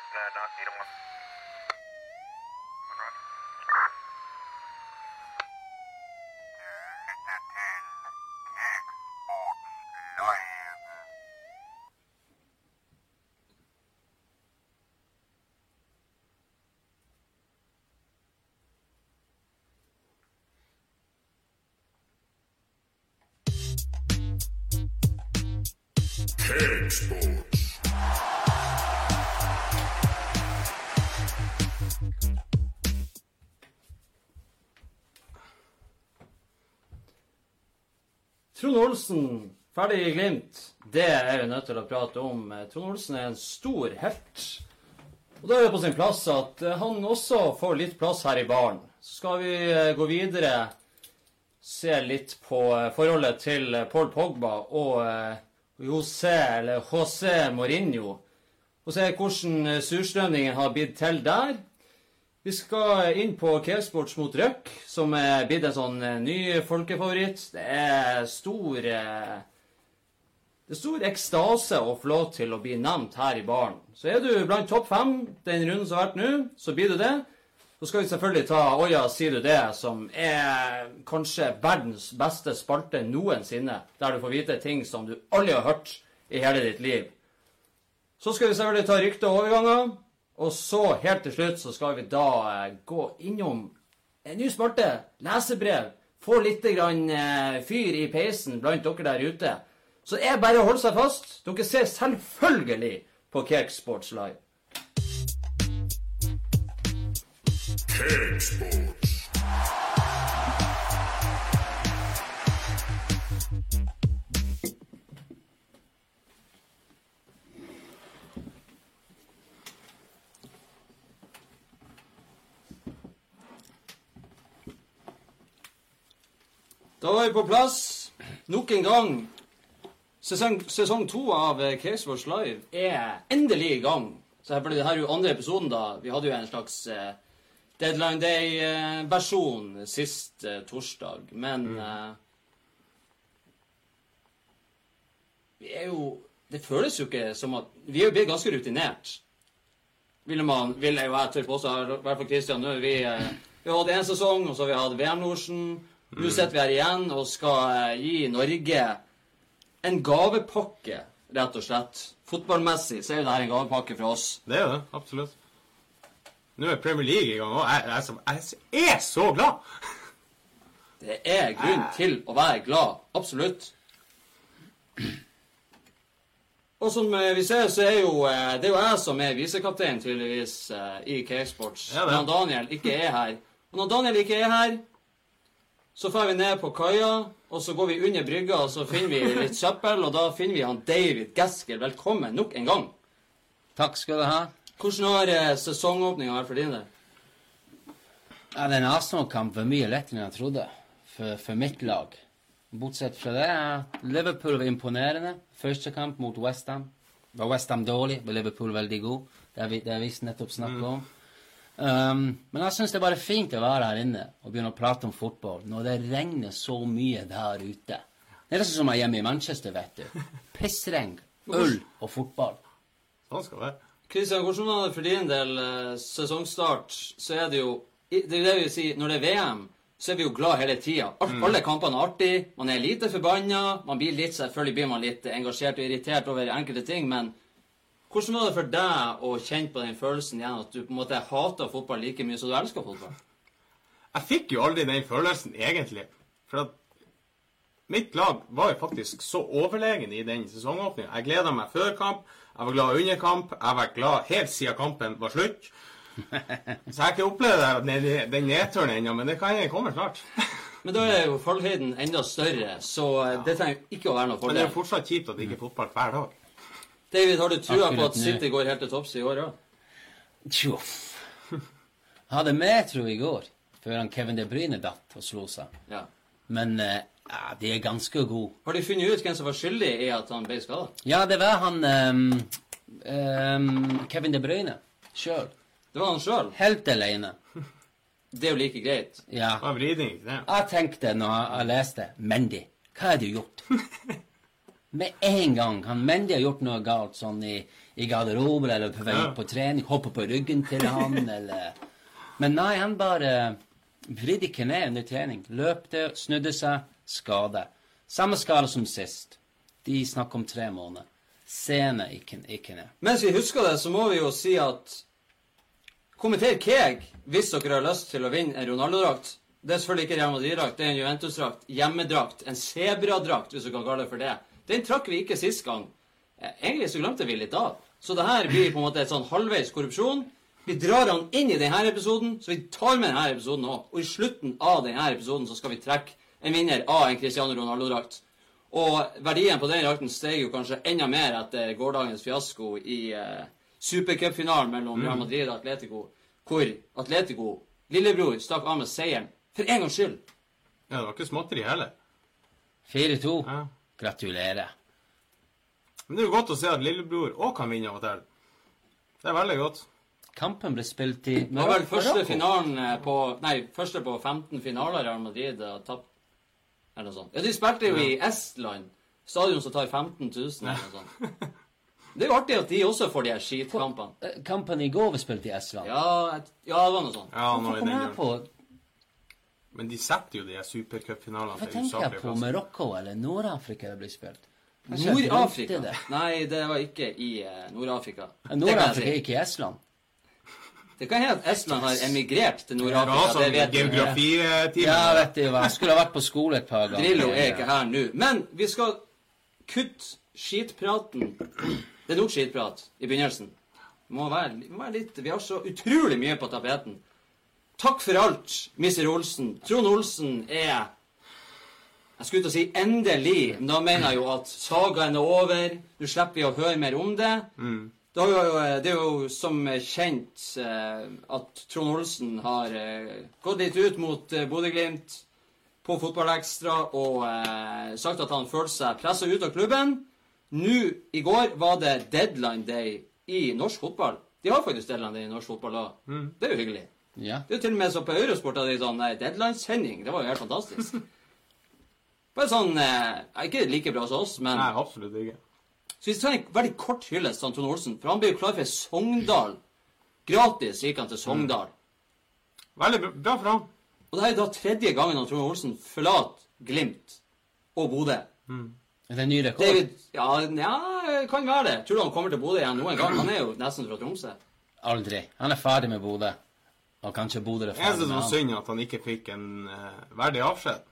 uh, not need 'em one. One Trond Olsen, ferdig i Glimt. Det er vi nødt til å prate om. Trond Olsen er en stor helt. Og da er det på sin plass at eh, han også får litt plass her i baren. Så skal vi eh, gå videre, se litt på eh, forholdet til eh, Paul Pogba og eh, José, eller José Mourinho. Og se hvordan eh, surstrømningen har blitt til der. Vi skal inn på Caresports mot Røk, som er blitt en sånn eh, ny folkefavoritt. Det er stor eh, Det er stor ekstase å få lov til å bli nevnt her i baren. Så er du blant topp fem den runden som har vært nå, så blir du det. Så skal vi selvfølgelig ta Oja, sier du det, som er kanskje verdens beste spalte noensinne. Der du får vite ting som du aldri har hørt i hele ditt liv. Så skal vi selvfølgelig ta rykte og overganger. Og så, helt til slutt, så skal vi da eh, gå innom en ny spalte. Lesebrev. Få litt grann, eh, fyr i peisen blant dere der ute. Så det er bare å holde seg fast. Dere ser selvfølgelig på Kirk Sports Live. Da var vi på plass. Nok en gang. Sesong, sesong to av eh, Case Wars Live er endelig i gang. Så her, det her er jo andre episoden, da. Vi hadde jo en slags uh, Deadline Day-versjon sist uh, torsdag. Men uh, Vi er jo Det føles jo ikke som at Vi er jo blitt ganske rutinert. Vil, man, vil jeg jo jeg tørre påstå, i hvert fall Christian, nå er vi eh, Vi har hatt én sesong, og så har vi hatt VM-losjen. Nå sitter vi her igjen og skal eh, gi Norge en gavepakke, rett og slett. Fotballmessig så er jo dette en gavepakke fra oss. Det er jo det. Absolutt. Nå er Premier League i gang, og jeg, jeg, jeg, jeg er så glad! Det er grunn til å være glad. Absolutt. Og som eh, vi ser, så er jo eh, det er jo jeg som er visekaptein, tydeligvis, i K-Sports. Ja, når Daniel ikke er her. Og når Daniel ikke er her, så drar vi ned på kaia, og så går vi under brygga, og så finner vi litt søppel, og da finner vi han David Gaskill. Velkommen nok en gang. Takk skal du ha. Hvordan har eh, sesongåpninga vært for din del? Ja, Den Arsenal-kamp var mye lettere enn jeg trodde for, for mitt lag. Bortsett fra det, Liverpool var imponerende. Første kamp mot Westham. Var Westham dårlig, var Liverpool veldig god. Det har vi, det har vi nettopp snakket om. Um, men jeg syns det er bare fint å være her inne og begynne å prate om fotball når det regner så mye der ute. Det er nesten som jeg er hjemme i Manchester, vet du. Pissregn, øl og fotball. Sånn skal det være. Kristian, hvordan var det for din del eh, sesongstart? Så er det jo Det er det vi sier, når det er VM, så er vi jo glad hele tida. Alt, Alle kampene er artig. Man er lite forbanna. Man blir litt, selvfølgelig blir man litt engasjert og irritert over enkelte ting, men hvordan var det for deg å kjenne på den følelsen igjen at du på en måte hater fotball like mye som du elsker fotball? Jeg fikk jo aldri den følelsen, egentlig. For at mitt lag var jo faktisk så overlegen i den sesongåpningen. Jeg gleda meg før kamp, jeg var glad under kamp, jeg var glad helt siden kampen var slutt. Så jeg har ikke opplevd den, nedturen ennå, men det kan jeg komme snart. Men da er jo fallhøyden enda større, så eh, det trenger ikke å være noe Men det er jo fortsatt kjipt at det ikke er fotball hver dag. David, har du trua på at. City går helt til topps i år òg? Tjo hadde mer tro i går, før han Kevin De Bruyne datt og slo seg. Ja. Men eh, ja, de er ganske gode. Har de funnet ut hvem som var skyldig i at han ble skada? Ja, det var han um, um, Kevin De Bruyne sjøl. Det var han sjøl. Helt alene. Det er jo like greit. Ja. Det var vridning? Jeg tenkte når jeg leste Mendy, hva har du gjort? Med en gang. Han Mendy har gjort noe galt sånn i, i garderoben eller på vei Ja. på trening. Hopper på ryggen til han eller Men nei, han bare vridde ikke ned under trening. Løpte, snudde seg, skade. Samme skade som sist. De snakker om tre måneder. Sene ikke, ikke ned. Mens vi husker det, så må vi jo si at Kommenter Keg hvis dere har lyst til å vinne en Ronaldo-drakt. Det er selvfølgelig ikke Real Madrid-drakt, det er en Juventus-drakt. Hjemmedrakt. En Sebra-drakt, hvis du kan kalle det for det. Den trakk vi ikke sist gang. Eh, Egentlig så glemte vi litt av. Så det her blir på en måte et sånn halvveis korrupsjon. Vi drar han inn i denne episoden, så vi tar med denne episoden òg. Og i slutten av denne episoden så skal vi trekke en vinner av en Cristiano Ronaldo-drakt. Og verdien på den drakten steg jo kanskje enda mer etter gårsdagens fiasko i eh, supercupfinalen mellom Real Madrid og Atletico, hvor Atletico, lillebror, stakk av med seieren. For en gangs skyld. Ja, det var ikke småtteri heller. 4-2. Ja. Gratulerer. Men det er jo godt å se at lillebror òg kan vinne av og til. Det er veldig godt. Kampen ble spilt i Det var vel første finalen eh, på Nei, første på 15 finaler Real Madrid har tapt. Eller noe sånt. Ja, de spilte jo i Estland. Stadion som tar 15 000 eller noe sånt. Det er jo artig at de også får de her skitkampene. Kampen i går ble spilt i Estland. Ja, ja, det var noe sånt. Ja, nå er i kom den jeg gjør. på Men de setter jo de supercupfinalene til USA. Hva tenker jeg på? Marokko eller Nord-Afrika det blir spilt? Nord-Afrika? Nei, det var ikke i eh, Nord-Afrika. Ja, Nord-Afrika er ikke i Estland. Det kan hende at Estland har emigrert til Nord-Afrika. sånn Det vet vi. geografitime. Ja, vet du hva. Jeg skulle ha vært på skole et par ganger. Drillo er ikke her nå. Men vi skal kutte skitpraten. Det er nok skitprat i begynnelsen. Det må være, må være litt Vi har så utrolig mye på tapeten. Takk for alt, Mr. Olsen. Trond Olsen er Jeg skulle til å si endelig, men da mener jeg jo at sagaen er over. Nå slipper vi å høre mer om det. Det, er jo, det er jo som kjent eh, at Trond Olsen har eh, gått litt ut mot eh, Bodø-Glimt på Fotballekstra og eh, sagt at han følte seg pressa ut av klubben. Nå i går var det deadline day i norsk fotball. De har faktisk deadline day i norsk fotball òg. Det er jo hyggelig. Ja. Det er jo til og med så på Eurosport at det er sånn deadline-sending. Det var jo helt fantastisk. Bare sånn eh, Ikke like bra som oss, men Nei, absolutt ikke. Så vi tar en veldig kort hyllest til Trond Olsen. For han blir jo klar for Sogndal. Gratis gikk han til Sogndal. Veldig bra- for han. Og det er da tredje gangen han Trond Olsen forlater Glimt og Bodø. Er det en ny rekord? David Ja, ja kan være det. Tror du han kommer til Bodø igjen noen gang? Han er jo nesten fra Tromsø. Aldri. Han er ferdig med Bodø. Og kanskje Bodø er ferdig med han. synd, at han ikke fikk en eh, verdig avskjed.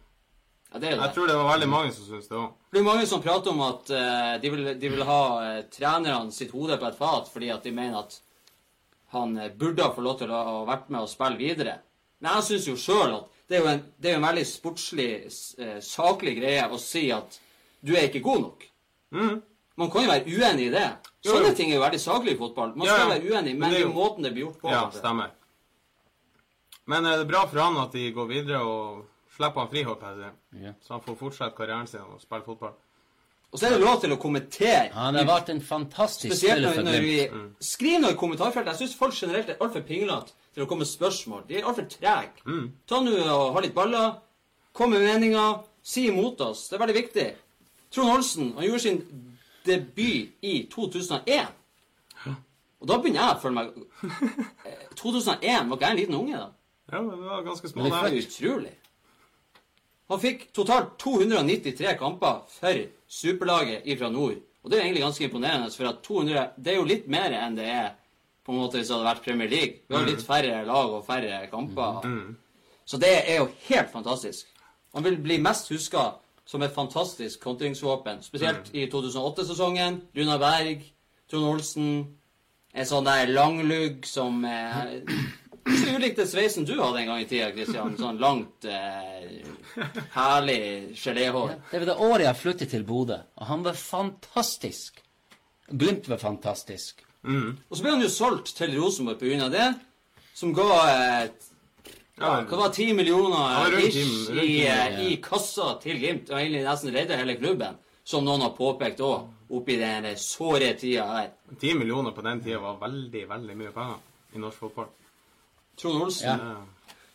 Ja, det er det. Jeg tror det var veldig mange som syntes det òg. Det er mange som prater om at eh, de, vil, de vil ha eh, trenerne sitt hode på et fat fordi at de mener at han eh, burde ha fått lov til å ha vært med og spille videre. Men jeg syns jo sjøl at det er jo en, det er jo en veldig sportslig, s- eh, saklig greie å si at du er ikke god nok. Mhm. Man kan jo være uenig i det. Jo, jo. Sånne ting er jo veldig saklig i fotball. Man Ja, skal ja. være uenig, Men men det er er jo jo- måten det blir gjort på. Ja, kanskje. stemmer. Men eh, det er bra for han at de går videre og slipper han fri, håper jeg. Yeah. Så han får fortsette karrieren sin og spille fotball. Og så er det lov til å kommentere. Han har vært en fantastisk Spesielt når, når vi vi skriver noe i kommentarfeltet. Jeg syns folk generelt er altfor pinglete til å komme med spørsmål. De er altfor trege. Mm. Ta nå og ha litt baller. Kom med meninger. Si imot oss. Det er veldig viktig. Trond Olsen han gjorde sin debut i 2001. Og da begynner jeg å føle meg Eh, 2001 var ikke jeg en liten unge da? Ja, men det var ganske små Men det er er utrolig. Han fikk totalt 293 kamper for superlaget fra nord. Og det er egentlig ganske imponerende, for at 200 det er jo litt mer enn det er på en måte hvis det hadde vært Premier League. Vi har litt færre lag og færre kamper. Så det er jo helt fantastisk. Han vil bli mest huska som et fantastisk kontringsvåpen. Spesielt i 2008-sesongen. Runa Berg, Trond Olsen. En sånn der langlugg som eh, ikke så ulikt den sveisen du hadde en gang i tida, Christian. Sånn langt, eh, herlig geléhår. Det var det året jeg flyttet til Bodø, og han var fantastisk. Glimt var fantastisk. Og så ble han jo solgt til Rosenborg pga. det, som ga et Ja, hva var 10 millioner Ja, rundt ish 10, rundt i, 10, eh, ja. i kassa til Glimt. Og egentlig nesten redda hele klubben, som noen har påpekt òg, oppi den såre tida her. Ti millioner på den tida var veldig, veldig mye penger i norsk fotball. Trond Olsen Ja.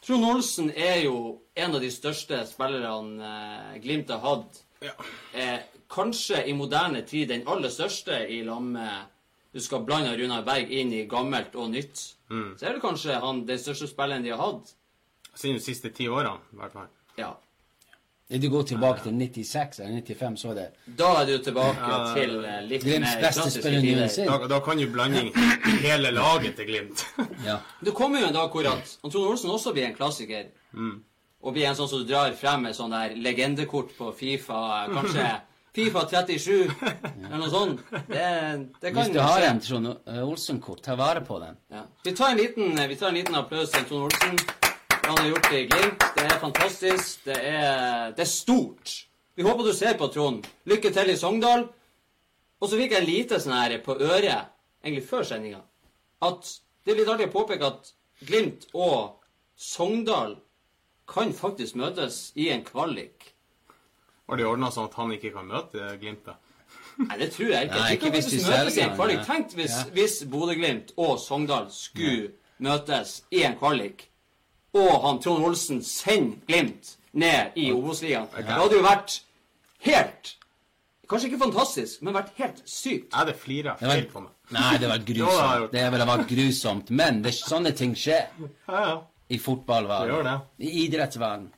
Trond Olsen er jo en av de største spillerne eh, Glimt har hatt. Ja. Eh, kanskje i moderne tid den aller største i lag med Du skal blande Runar Berg inn i gammelt og nytt. Så er det kanskje han den største spilleren de har hatt. Siden de siste ti årene, i hvert fall. Ja. Du går tilbake til 96 eller 95, så er det Da er du tilbake Ja, til eh, litt Glimts beste spiller noensinne. Da, da kan jo blanding hele laget til Glimt. Ja. Det kommer jo en dag hvor at han Trond Olsen også blir en klassiker. Og blir en sånn som du drar frem med sånn der legendekort på Fifa, kanskje Fifa 37, eller noe sånt. Det, det kan Hvis du har en Trond eh, Olsen-kort, ta vare på den. Ja. Vi tar en liten, vi tar en liten applaus til Trond Olsen. Det han har gjort det i Glimt. Det er fantastisk. Det er, det er stort. Vi håper du ser på, Trond. Lykke til i Sogndal. Og så fikk jeg en lite sånn her på øret, egentlig før sendinga, at det er litt artig å påpeke at Glimt og Sogndal kan faktisk møtes i en kvalik. Har de ordna sånn at han ikke kan møte Glimt? da? Nei, det tror jeg ikke. Nei, ikke hvis de møtes i en kvalik. Tenk hvis, ja. hvis Bodø-Glimt og Sogndal skulle møtes i en kvalik, og han Trond Olsen sender Glimt ned i Obos-ligaen. Det hadde jo vært helt Kanskje ikke fantastisk, men vært helt sykt. Jeg hadde flira Det var, feil på meg. nei, det var jeg grusomt. Det ville vært grusomt. Men det, sånne ting skjer Ja, ja. i fotballverden. I idrettsverden.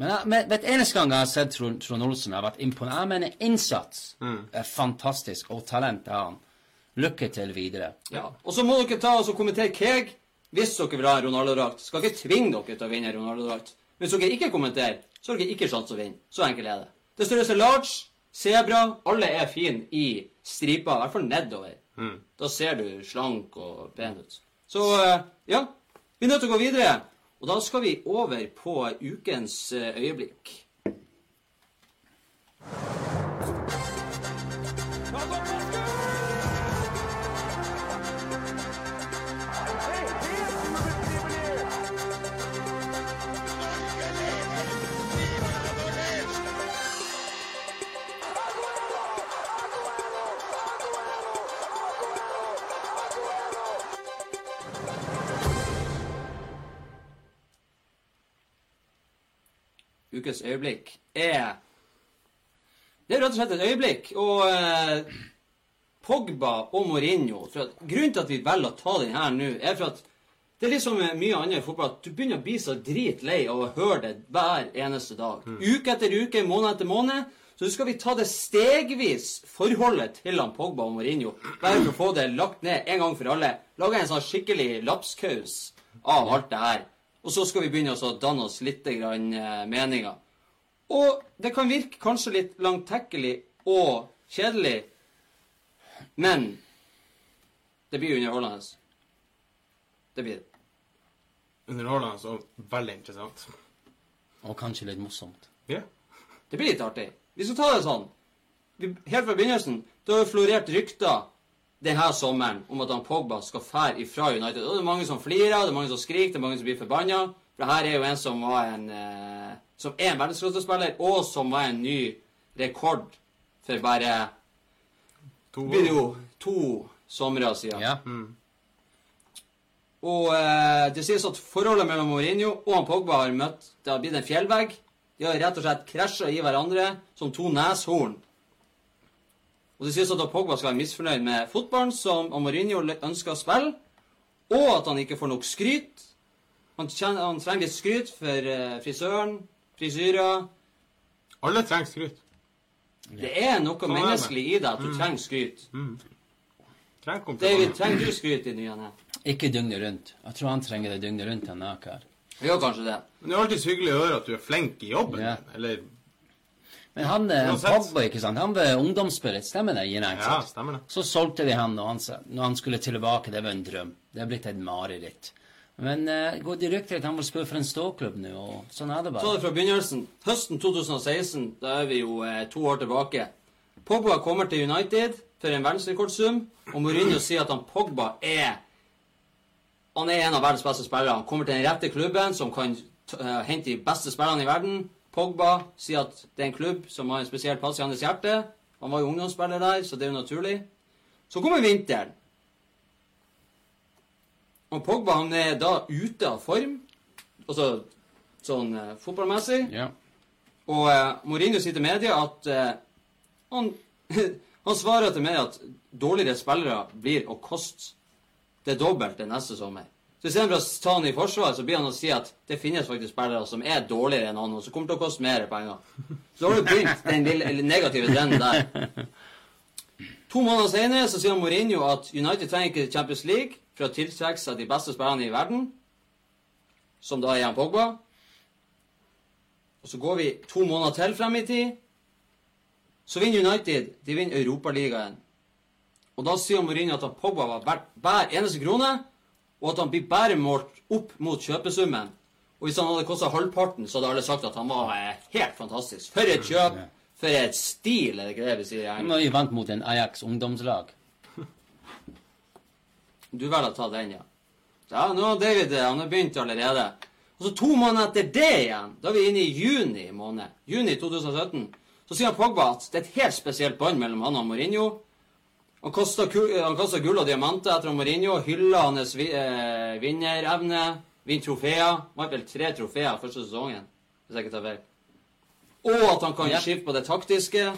Men, jeg- men vet eneste gang jeg har sett Trond, Trond Olsen, har vært imponert. Jeg mener innsats Mm. er fantastisk, og talent er han. Lykke til videre. Ja. Og så må dere ta og kommentere Keg hvis dere vil ha en Ronaldo-drakt. Skal ikke tvinge dere til å vinne en Ronaldo-drakt. Hvis dere ikke kommenterer, så har dere ikke sjanse å vinne. Så enkelt er det. Det størrelse large, sebra, alle er fine i striper, i hvert fall nedover. Da ser du slank og pen ut. Så eh, ja, vi er nødt til å gå videre. Og da skal vi over på ukens eh, øyeblikk. Ukens øyeblikk er Det er rett og slett et øyeblikk. Og eh, Pogba og Mourinho Grunnen til at vi velger å ta den her nå, er for at det er liksom med mye annet i fotball at du begynner å bli så dritlei av å høre det hver eneste dag. Uke etter uke, måned etter måned. Så skal vi ta det stegvis, forholdet til han Pogba og Mourinho. Bare for å få det lagt ned en gang for alle. Lage en sånn skikkelig lapskaus av alt det her. Og så skal vi begynne å danne oss litt grann, eh, meninger. Og det kan virke kanskje litt langtekkelig og kjedelig, men det blir underholdende. Det blir det. Underholdende og veldig interessant. Og kanskje litt morsomt. Ja. Det blir litt artig. Vi skal ta det sånn. Helt fra begynnelsen det har florert rykter denne sommeren om at han Pogba skal fære ifra United. Og det er mange som flirer, det er mange som skriker, det er mange som blir forbanna. For det her er jo en som var en eh, Som er en verdensklassespiller, og som var en ny rekord for bare To blir jo to somre siden. Ja. Og eh, det sies at forholdet mellom Mourinho og han Pogba har møtt Det har blitt en fjellvegg. De har rett og slett krasja i hverandre som to neshorn. Og det sies at Pogba skal være misfornøyd med fotballen som Mourinho ønsker å spille, og at han ikke får nok skryt. Han, kjenner, han trenger litt skryt for eh, frisøren, frisyra Alle trenger skryt. Det er noe sånn menneskelig i det at du trenger skryt. Trenger David, trenger du skryt i ny og ne? Ikke døgnet rundt. Jeg tror han trenger det døgnet rundt, han Akar. Gjør kanskje det. Men det er alltid hyggelig å høre at du er flink i jobben. Yeah. Eller Men han, eh, han Pogba, ikke sant? Han var ungdomsspiller, stemmer det? Ja, stemmer det. Så solgte de han når han, når han skulle tilbake. Det var en drøm. Det er blitt et mareritt. Men uh, går direkte at han vil spille for en ståklubb nå, og sånn er det bare. Så det fra begynnelsen. Høsten 2016, da er vi jo eh, to år tilbake. Pogba kommer til United for en verdensrekordsum, og Mourinho sier at han Pogba er Han er en av verdens beste spillere. Han kommer til den rette klubben som kan t eh, hente de beste spillerne i verden. Pogba sier at det er en klubb som har en spesiell plass i hans hjerte. Han var jo ungdomsspiller der, så det er jo naturlig. Så kommer vinteren. Og Pogba han er da ute av form, altså sånn eh, fotballmessig. Ja. Og eh, Mourinho sier til media at eh, Han, han svarer til meg at dårligere spillere blir å koste det dobbelte neste sommer. Så istedenfor å ta han i forsvar, så blir han å si at det finnes faktisk spillere som er dårligere enn han, og som kommer til å koste mer penger. Så har du begynt den lille, negative trenden der. To måneder senere så sier Mourinho at United trenger ikke Champions League for å tiltrekke seg de beste spillerne i verden, som da er Jan Pogba. Og så går vi to måneder til frem i tid. Så vinner United de vinner Europaligaen. Og da sier Mourinho at Pogba var verdt hver eneste krone, og at han blir bare målt opp mot kjøpesummen. Og hvis han hadde kosta halvparten, så hadde alle sagt at han var eh, helt fantastisk. For et kjøp! For et stil, er det ikke det vi sier Nå er Når vi vant mot en Ajax ungdomslag. Du velger å ta den, ja. Ja, nå har David eh, han har begynt allerede. Og så to måneder etter det igjen, da er vi inne i juni måned, juni 2017, så sier han Pogba at det er et helt spesielt bånd mellom han og Mourinho. Han kasta gull og diamanter etter Mourinho, hylla hans vi, eh, vinnerevne, vinner trofeer. Vant vel tre trofeer første sesongen, hvis jeg ikke tar feil. Og at han kan skifte på det taktiske.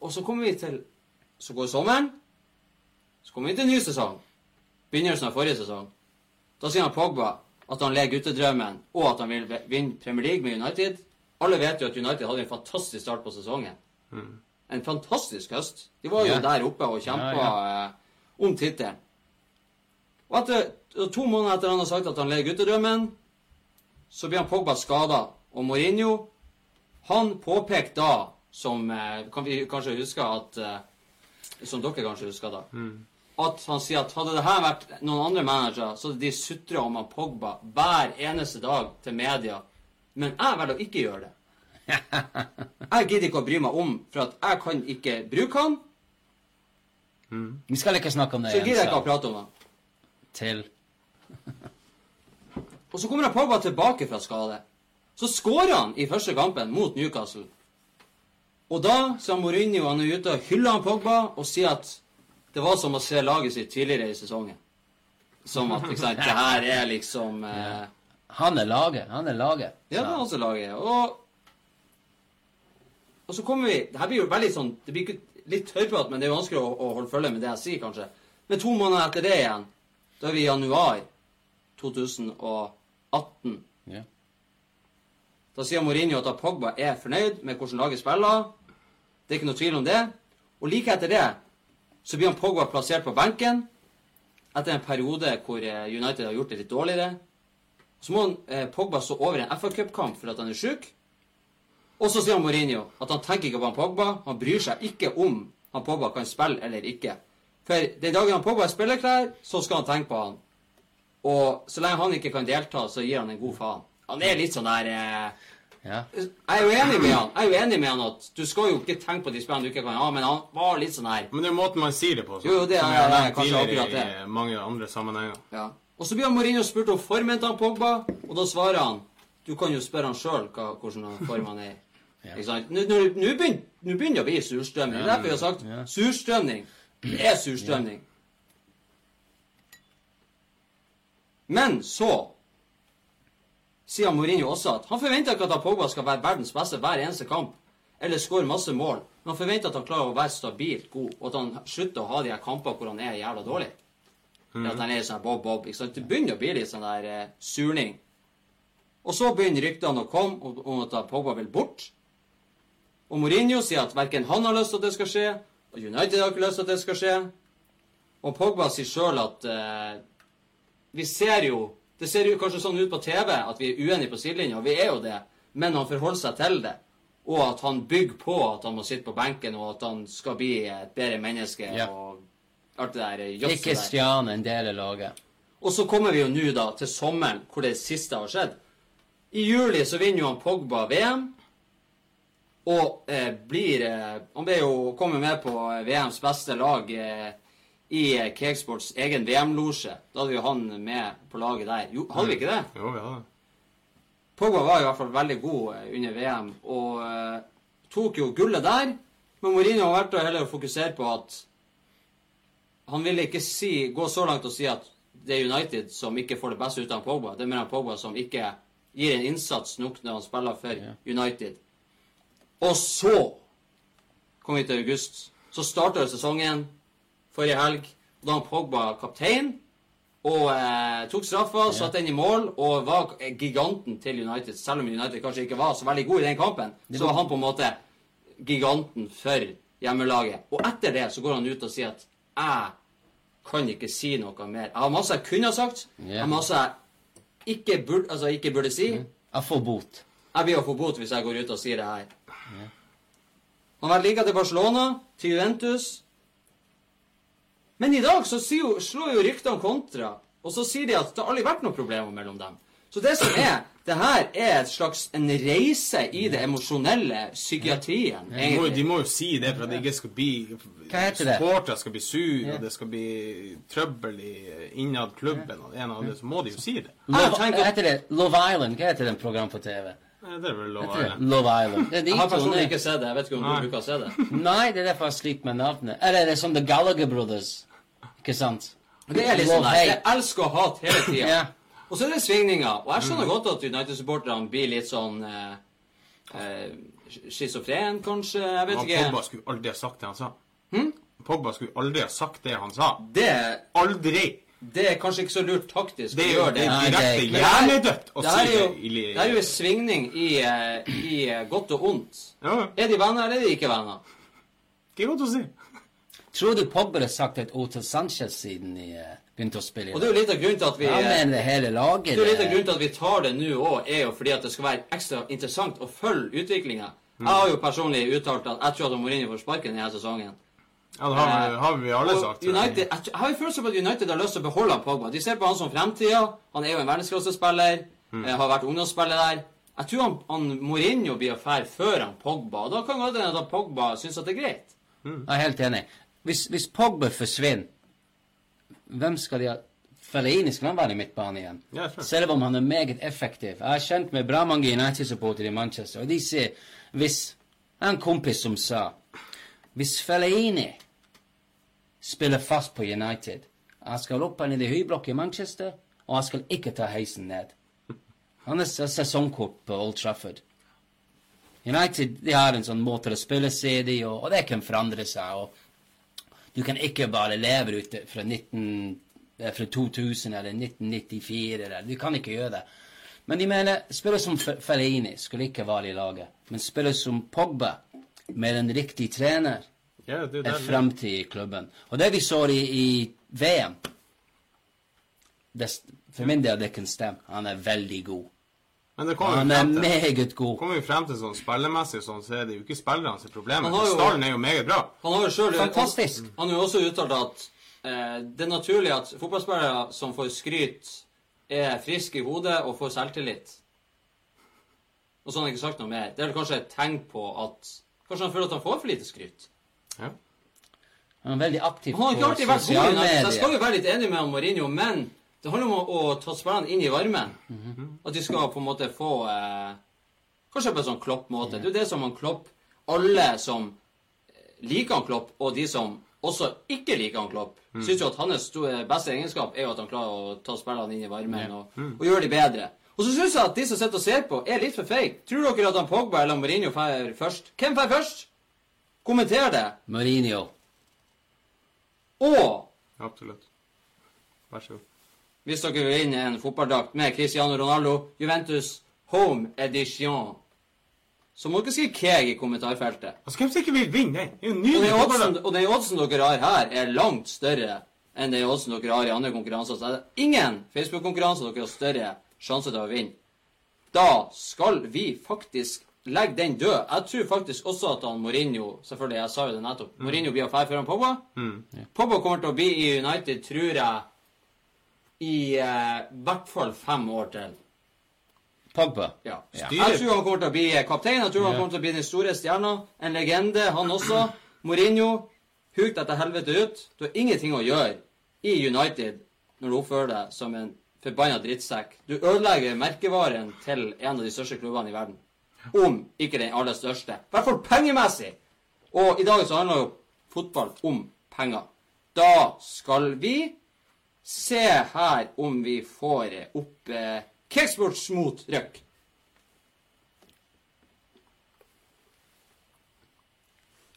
Og så kommer vi til Så går sommeren. Så kommer vi til en ny sesong. Begynnelsen av forrige sesong. Da sier han Pogba at han ler guttedrømmen, og at han vil vinne Premier League med United. Alle vet jo at United hadde en fantastisk start på sesongen. En fantastisk høst. De var jo Ja. der oppe og kjempa Ja, eh, om tittelen. Og etter to måneder etter han har sagt at han ler guttedrømmen, så blir han Pogba skada. Og Mourinho, han påpekte da, som eh, kan vi kanskje huske at eh, Som dere kanskje husker da. At han sier at hadde det her vært noen andre managere, så hadde de sutra om han Pogba hver eneste dag til media. Men jeg velger å ikke gjøre det. Jeg gidder ikke å bry meg om, for at jeg kan ikke bruke han. Vi skal ikke snakke om det Så gidder jeg ikke å prate om han. Til. Og så kommer han Pogba tilbake fra skade. Så skårer han i første kampen mot Newcastle. Og da så Mourinho han er ute og hyller han Pogba og sier at det var som å se laget sitt tidligere i sesongen. Som at ikke sant, det her er liksom eh, Han er laget. Han er laget. Ja, det er også laget. Og, og så kommer vi Det her blir jo veldig sånn Det blir litt høyprat, men det er jo vanskelig å, å holde følge med det jeg sier, kanskje. Men to måneder etter det igjen, da er vi i januar 2018. Ja. Da sier Mourinho at Pogba er fornøyd med hvordan laget spiller. Det er ikke noe tvil om det. Og like etter det så blir han Pogba plassert på benken etter en periode hvor eh, United har gjort det litt dårligere. Så må han, eh, Pogba stå over en FA Cup-kamp for at han er sjuk. Og så sier han Mourinho at han tenker ikke på han Pogba. Han bryr seg ikke om han Pogba kan spille eller ikke. For den dagen han Pogba er spillerklær, så skal han tenke på han. Og så lenge han ikke kan delta, så gir han en god faen. Han er litt sånn der eh, Ja. Jeg er jo enig med han Jeg er jo enig med han at du skal jo ikke tenke på de spillene du ikke kan ha, men han var litt sånn her Men det er måten man sier det på. Jo, jo, det som er- jeg er nevnt kanskje akkurat i mange andre sammenhenger. ja. Og så blir han Mourinho spurt om formen til Pogba, og da svarer han Du kan jo spørre han sjøl hvordan form han er. Ja. Ikke sant? Nå begynner det å bli surstrømning. Det er derfor vi har sagt Ja. surstrømning. Det er surstrømning. Men så sier Mourinho også at han forventer ikke at Pogba skal være verdens beste hver eneste kamp, eller skåre masse mål. Men han forventer at han klarer å være stabilt god, og at han slutter å ha de her kampene hvor han er jævla dårlig. At han er sånn bob-bob. ikke sant? Det begynner å bli litt sånn der eh, surning. Og så begynner ryktene å komme om- om at Pogba vil bort. Og Mourinho sier at verken han har lyst til at det skal skje, og United har ikke lyst til at det skal skje. Og Pogba sier sjøl at eh, vi ser jo Det ser jo kanskje sånn ut på TV at vi er uenige på sidelinja, og vi er jo det, men han forholder seg til det. Og at han bygger på at han må sitte på benken, og at han skal bli et bedre menneske. Ja. og alt det der eh, Ikke stjerne en del av laget. Og så kommer vi jo nå da til sommeren, hvor det siste har skjedd. I juli så vinner jo han Pogba VM. Og eh, blir eh, Han ble jo kommet med på eh, VMs beste lag eh, i eh, Cakesports egen VM-losje. Da hadde jo han med på laget der. Jo, hadde vi ikke det? Jo, vi ja. Pogba var i hvert fall veldig god eh, under VM og eh, tok jo gullet der. Men Mourinho har vært å heller fokusere på at han ville ikke si, gå så langt og si at det er United som ikke får det beste ut av Pogba. Det er mer Pogba som ikke gir en innsats nok når han spiller for. United. Og så kom vi til august. Så starta sesongen forrige helg. og Da var Pogba kaptein og eh, tok straffa, satte den i mål og var giganten til United. Selv om United kanskje ikke var så veldig god i den kampen, så var han på en måte giganten for hjemmelaget. Og etter det så går han ut og sier at jeg kan ikke si noe mer. Jeg har masse jeg kunne ha sagt, jeg har masse jeg ikke burde, altså ikke burde si. Jeg får bot. Jeg blir å få bot hvis jeg går ut og sier det her. Han har vært like til Barcelona, til Juventus. Men i dag så sier jo, slår jo ryktene kontra, og så sier de at det har aldri vært noen problemer mellom dem. Så det som er, det her er et slags en reise i det emosjonelle psykiatrien, De må, de må jo si det for at det ikke skal bli? Supportere skal bli sur, Ja. og det skal bli trøbbel i innad klubben, og det ene og det, så må de jo si det. Love, tenker- heter det Love Island? Hva heter det program på TV? Det er vel Love være. Love Island. Det er de Jeg har personlig ikke sett det. Jeg vet ikke om Nei. du bruker å se det. Nei, det er derfor jeg sliter med navnet. Eller det er som The Gallagher Brothers? Ikke sant? Det er liksom det. Jeg elsker å hate hele tida. Ja. Og så er det svingninger. Og jeg skjønner godt at United-supporterne blir litt sånn eh, eh, Schizofren, kanskje? Jeg vet ikke. Pogba skulle aldri ha sagt det han sa. Pogba skulle aldri ha sagt det han sa. Det, Aldri! Det er kanskje ikke så lurt taktisk Det å er gjøre det det. er Nei, det er Men det her- hjernedødt å det si her er jo, det er jo en svingning i, eh, i eh, godt og ondt. Ja, Er de venner, eller er de ikke venner? ikke godt å si. Tror du Pogba har sagt et ord til Sanchez siden de eh, begynte å spille? Og det er jo litt av grunnen til at vi Jeg men det hele laget. det er jo litt av grunnen til at vi tar det nå òg, er jo fordi at det skal være ekstra interessant å følge utviklinga. Jeg har jo personlig uttalt at jeg tror at Mourinho får sparken denne sesongen. Ja, det har, vi- har vi alle sagt. United, jeg, har jo følelse på at United har lyst til å beholde han Pogba. De ser på han som fremtida. Han er jo en verdensklassespiller. Mm. har vært ungdomsspiller der. Jeg tror han, han Mourinho blir fære før han Pogba. Og da kan godt hende at Pogba syns at det er greit. Jeg er helt enig. Hvis, hvis Pogba forsvinner, hvem skal de ha? Fellaini skal han være i midtbanen igjen. Ja. Selv om han er meget effektiv. Jeg har kjent med bra mange United-supportere i Manchester, og de sier hvis Jeg har en kompis som sa hvis Fellaini spiller fast på United Jeg skal opp ned i høyblokk i Manchester, og jeg skal ikke ta heisen ned. Han er sesongkort på Old Trafford. United de har en sånn måte å spille i, og, og det kan forandre seg. og Du kan ikke bare leve ute fra, 19, eh, fra 2000 eller 1994. Eller, du kan ikke gjøre det. Men de mener spillere som Fellini skulle ikke være i laget. Men spillere som Pogba, med en riktig trener, Det, er fremtid i klubben. Og det vi så i, i VM det, For min del, det kan stemme. Han er veldig god. men det kommer Han er meget god. Kommer vi frem til sånn spillemessig sånn, så er det jo ikke spillerne er har jo- Stallen er jo meget bra. Han har jo selv, Fantastisk. Han, han har jo også uttalt at eh, det er naturlig at fotballspillere som får skryt, er friske i hodet og får selvtillit. Og så har han ikke sagt noe mer. Det er vel kanskje et tegn på at Kanskje han føler at han får for lite skryt. Ja. Han er veldig aktiv Han har ikke på alltid vært god i så jeg skal medier. jo være litt enig med Mourinho, men det handler om å, å ta spillerne inn i varmen. Mhm. At de skal på en måte få eh, Kanskje på en sånn Klopp-måte. Det er jo det som han Klopp Alle som eh, liker han Klopp, og de som også ikke liker han Klopp, Mm. syns jo at hans beste egenskap er jo at han klarer å ta spillerne inn i varmen og, Mm. og gjøre de bedre. Og så syns jeg at de som sitter og ser på, er litt for feige. Tror dere at han Pogba eller Mourinho drar først? Hvem drar først? Kommenter det. Mourinho. Og Absolutt. Vær så god. hvis dere vil vinne en fotballdrakt med Cristiano Ronaldo, Juventus Home Edition, så må dere skrive Keg i kommentarfeltet. Altså, hvem som ikke vil vinne den? Det er jo Og nydelig. den oddsen, og den oddsen dere har her, er langt større enn den oddsen dere har i andre konkurranser. Så er det ingen Facebook-konkurranser dere har større sjanse til å vinne. Da skal vi faktisk legge den død. Jeg tror faktisk også at han Mourinho Selvfølgelig, jeg sa jo det nettopp. Mourinho blir å fære foran Pogba. Pogba kommer til å bli i United, tror jeg, i eh, hvert fall fem år til. Pogba. Ja. Ja. Jeg tror han kommer til å bli kaptein. Jeg tror han kommer til å bli den store stjerna. En legende, han også. Mourinho, huk deg til helvete ut. Du har ingenting å gjøre i United når du oppfører deg som en forbanna drittsekk. Du ødelegger merkevaren til en av de største klubbene i verden. Om ikke den aller største. I hvert fall pengemessig. Og i dag så handler jo fotball om penger. Da skal vi se her om vi får opp eh, Kicksports mot Røk.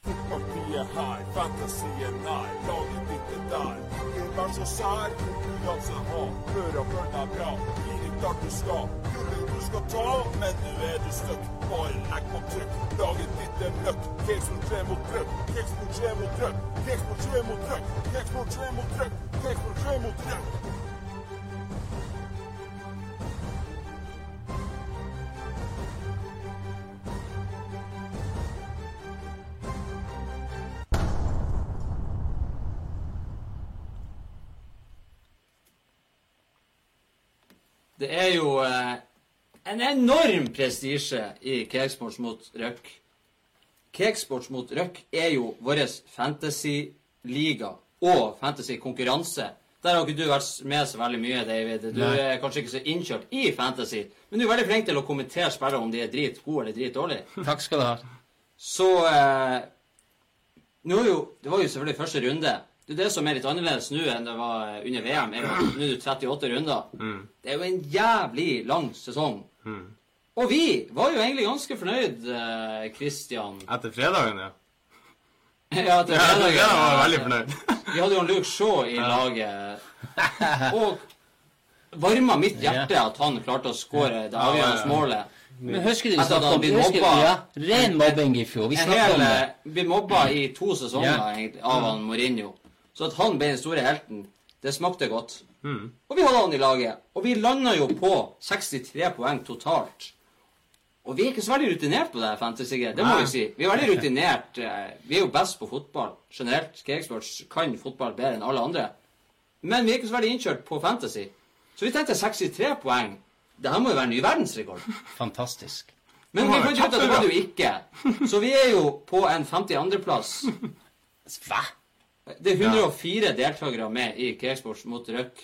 Fotballtid er her, fantasien nær, laget ditt er der. Ikke vær så sær, konkurranse ha, hør og føl deg bra. Gi deg klart du skal, skal ta, men nå er du stuck. Bare legg på trykk, laget ditt er møkk. Mot tre mot trøkk, mot tre mot trøkk, mot tre mot trøkk, mot tre mot trøkk, mot tre mot trøkk. Det er jo eh, en enorm prestisje i Cakesports mot Røk. Cakesports mot Røk er jo vår fantasy-liga og fantasy-konkurranse. Der har ikke du vært med så veldig mye, David. Du Nei. er kanskje ikke så innkjørt i fantasy, men du er veldig flink til å kommentere spillere om de er drit gode eller drit dårlige. Takk skal du ha. Så eh, nå jo, Det var jo selvfølgelig første runde. Det er det som er litt annerledes nå enn det var under VM. Nå er det 38 runder. Det er jo en jævlig lang sesong. Og vi var jo egentlig ganske fornøyd, eh, Etter fredagen, ja. Ja, etter fredagen. Ja, jeg fredagen. var veldig fornøyd. Vi hadde jo en Luke Shaw i laget. Og varma mitt hjerte at han klarte å skåre det avgjørende målet. Men husker du vi han om ble mobba. Ja, ren mobbing i fjor. Vi En snakket om det. eh, ble mobba i to sesonger egentlig, av han Mourinho. Så at han ble den store helten, det smakte godt. Mm. Og vi hadde han i laget. Og vi landa jo på 63 poeng totalt. Og vi er ikke så veldig rutinert på det fantasy-greiet. Det må vi si. Vi er veldig rutinert. eh, Vi er jo best på fotball. Generelt. Cakesports kan fotball bedre enn alle andre. Men vi er ikke så veldig innkjørt på fantasy. Så vi tenkte 63 poeng. Det her må jo være ny verdensrekord. Fantastisk. Men vi fant ut at det var det jo ikke. Så vi er jo på en 52.-plass. Hva? Det er 104 deltakere med i Cakesports mot Røk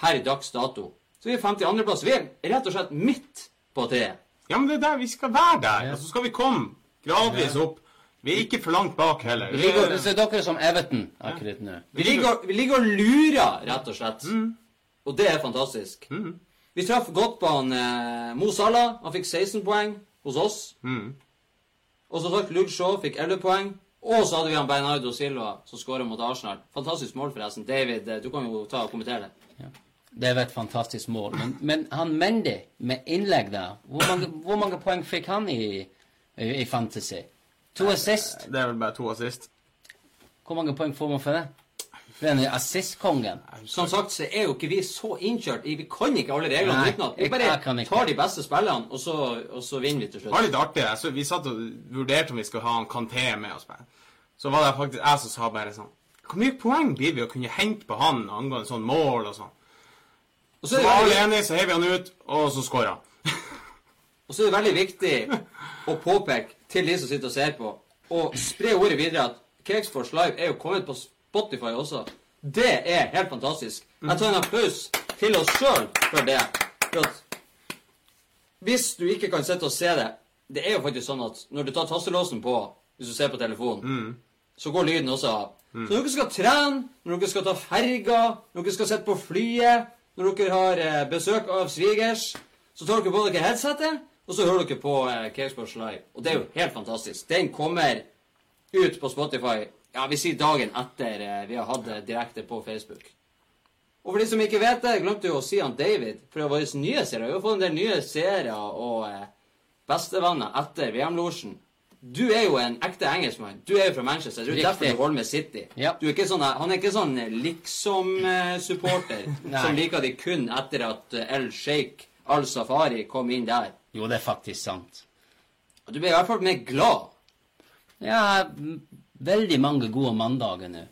per dags dato. Så vi er 52.-plass. Vi er rett og slett midt på treet. Ja, men det er der vi skal være der. Og så skal vi komme gradvis opp. Vi er ikke for langt bak heller. Vi ligger- Så dere er som Everton akkurat nå. Vi ligger, vi ligger og lurer, rett og slett. Og det er fantastisk. Vi traff godt på han eh, Mo Salah. Han fikk 16 poeng hos oss. Mm. Og så takk Luke Shaw fikk 11 poeng. Og så hadde vi han Bernardo Silva som skåra mot Arsenal. Fantastisk mål, forresten. David, eh, du kan jo ta og kommentere det. Det var et fantastisk mål. Men, men han Mendy, med innlegg der Hvor mange, hvor mange poeng fikk han i, i, Fantasy? To assist. Det er vel bare to assist. Hvor mange poeng får man for det? Den er assist-kongen. Som sagt så er jo ikke vi så innkjørt Vi kan ikke alle reglene utenat. Vi jeg- jeg kan bare ikke. tar de beste spillene, og så, og så vinner vi til slutt. Det var litt artig. Altså, vi satt og vurderte om vi skulle ha en Kanté med oss. bare. Så var det faktisk jeg som sa bare sånn Hvor mye poeng blir vi å kunne hente på han angående sånn mål og sånn? Og så Så enige, så heiv han ut, og så skåra han. og så er det veldig viktig å påpeke til de som sitter og ser på, og spre ordet videre at Cakesports Live er jo kommet på Spotify også. Det er helt fantastisk. Jeg tar en applaus til oss sjøl for det. For at hvis du ikke kan sitte og se det Det er jo faktisk sånn at når du tar tastelåsen på, hvis du ser på telefonen, så går lyden også av. Så når dere skal trene, når dere skal ta ferga, når dere skal sitte på flyet, når dere har eh, besøk av svigers, så tar dere på dere headsetet, og så hører dere på eh, Cakesports Live. Og det er jo helt fantastisk. Den kommer ut på Spotify ja, vi sier dagen etter eh, vi har hatt det direkte på Facebook. Og for de som ikke vet det, glemte jo å si han David fra våre nye seere. Vi har fått en del nye seere og eh, bestevenner etter VM-losjen. Du er jo en ekte engelskmann. Du er jo fra Manchester. Du er Riktig. derfor du holder med City. Ja. Du er ikke sånn, han er ikke sånn liksom-supporter som liker de kun etter at eh, El Sheikh Al-Safari kom inn der. Jo, det er faktisk sant. Og Du ble i hvert fall mer glad. Ja, veldig mange gode mandager nå.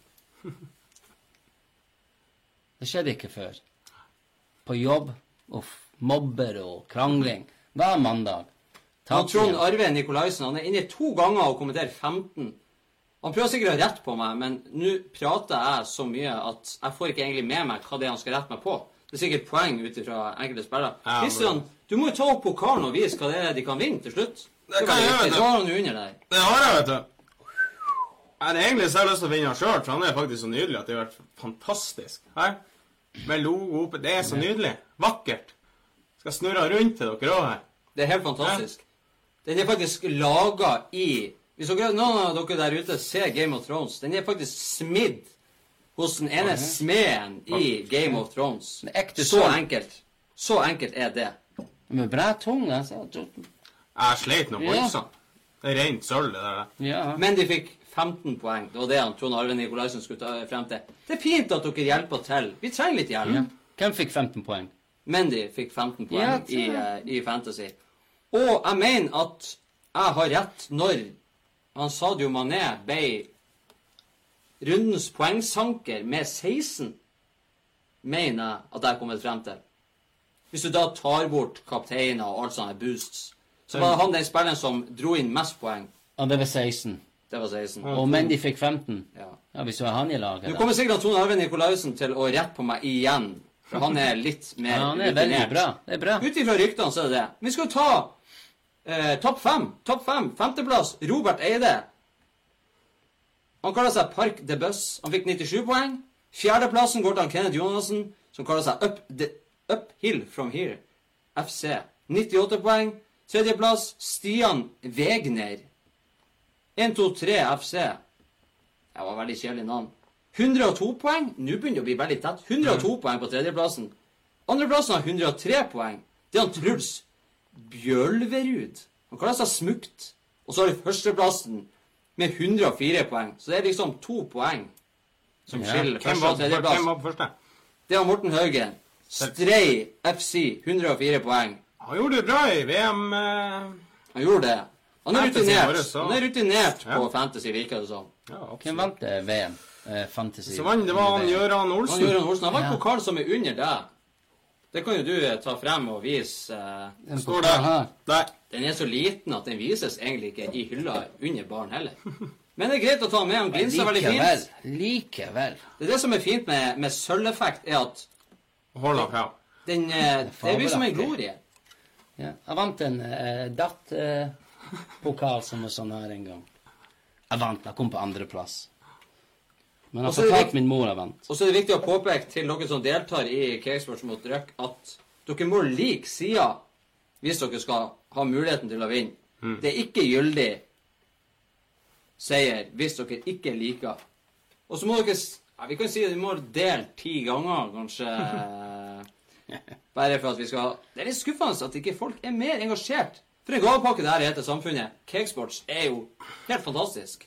Det skjedde ikke før. På jobb. Uff. Mobber og krangling. Hver mandag. Takk Trond. Arve Nikolaisen han er inne to ganger og kommenterer 15. Han prøver sikkert å ha rett på meg, men nå prater jeg så mye at jeg får ikke egentlig med meg hva det er han skal rette meg på. Det er sikkert poeng ut ifra enkelte spillere. Ja, Christian, du må jo ta opp pokalen og vise hva det er de kan vinne til slutt. Det kan jeg gjøre, vet du. Så har han jo under der. Det har jeg, vet du. Jeg egentlig så har jeg lyst til å vinne han sjøl, for han er faktisk så nydelig at det har vært fantastisk. Her. Med logo oppe. Det er så nydelig. Vakkert. Skal snurre rundt til dere òg her. Det er helt fantastisk. Den er faktisk laga i Hvis dere, noen av dere der ute ser Game of Thrones, den er faktisk smidd hos den ene smeden i Game of Thrones. Så enkelt. Så enkelt er det. Med bra tung, altså. Jeg sleit nå voldsomt. Ja. Det er rent sølv, det der. Ja. Men de fikk 15 poeng. Det var det han Trond Arve Nikolaisen skulle ta frem til. Det er fint at dere hjelper til. Vi trenger litt hjelp. Mm. Hvem fikk 15 poeng? Mendy fikk 15 poeng Ja, i, uh, i Fantasy. Og jeg mener at jeg har rett når han Sadio Mané ble rundens poengsanker med 16, mener jeg at jeg har kommet frem til. Hvis du da tar bort kapteiner og alt sånne boosts, så var han den spilleren som dro inn mest poeng. Ja, det var 16. Det var 16. Og Mendy fikk 15. Ja. Ja, hvis du har han i laget, Nå kommer sikkert Tone Arve Nikolaussen til å rette på meg igjen. For han er litt mer Ja, han er rutinert. bra. Det er bra. Ut ifra ryktene så er det det. Vi skal ta eh, topp fem. Topp fem. Femteplass, Robert Eide. Han kaller seg Park de Bus. Han fikk 97 poeng. Fjerdeplassen går til Kenneth Jonassen, som kaller seg Up the, Uphill From Here. FC. 98 poeng. Tredjeplass, Stian Wegner. 1, 2, 3 FC. Det var veldig kjedelig navn. 102 poeng. Nå begynner det å bli veldig tett. 102 poeng på tredjeplassen. Andreplassen har 103 poeng. Det er han Truls Bjølverud. Han kaller seg Smukt. Og så har vi førsteplassen med 104 poeng. Så det er liksom to poeng som Ja. skiller Hvem første var, og tredjeplass. hvem var på første? Det var Morten Haugen. Strei FC, 104 poeng. Han gjorde det bra i VM. Eh, Han gjorde det. Han er rutinert, han er rutinert Ja. på Fantasy, virker det som. ja, Hvem vant VM? Eh, Fantasy. Så vant det var han Gøran Olsen. Han, Olsen. Han var Ja. pokal som er under deg. Det kan jo du eh, ta frem og vise. eh, Den Står pokalen der. Der. Den er så liten at den vises egentlig ikke i hylla under baren heller. Men det er greit å ta med. Han glinser veldig Likevel. fint. Likevel. Det er det som er fint med, med sølveffekt, er at Hold opp, ja. den eh, Det blir som en glorie. Ja. Jeg vant en uh, DAT-pokal som var sånn her en gang. Jeg vant. Jeg kom på andreplass. Men jeg fortalte min mor jeg vant. Og så er det viktig å påpeke til dere som deltar i Cakesports mot Røk, at dere må like sida hvis dere skal ha muligheten til å vinne. Det er ikke gyldig seier hvis dere ikke liker. Og så må dere ja, Vi kan si at vi må dele ti ganger, kanskje. Bare for at vi skal Det er litt skuffende at ikke folk er mer engasjert. For en gavepakke det her heter Samfunnet. Cakesports er jo helt fantastisk.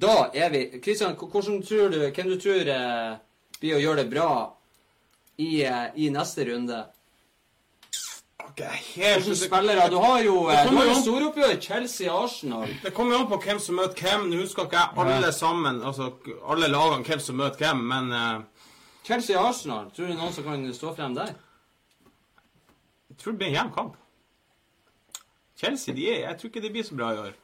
Da er vi Kristian, hvordan tror du, hvem du tror eh, blir å gjøre det bra i, eh, i neste runde? Ok, helt Hvilke spillere? Du har jo, eh, du har jo storoppgjør Chelsea-Arsenal. Det kommer jo an på hvem som møter hvem. Nå husker ikke jeg alle sammen, altså alle lagene, hvem som møter hvem, men eh, Chelsea-Arsenal. Tror du noen som kan stå frem der? jeg tror det blir en jevn kamp. Chelsea, de er, jeg tror ikke de blir så bra i år.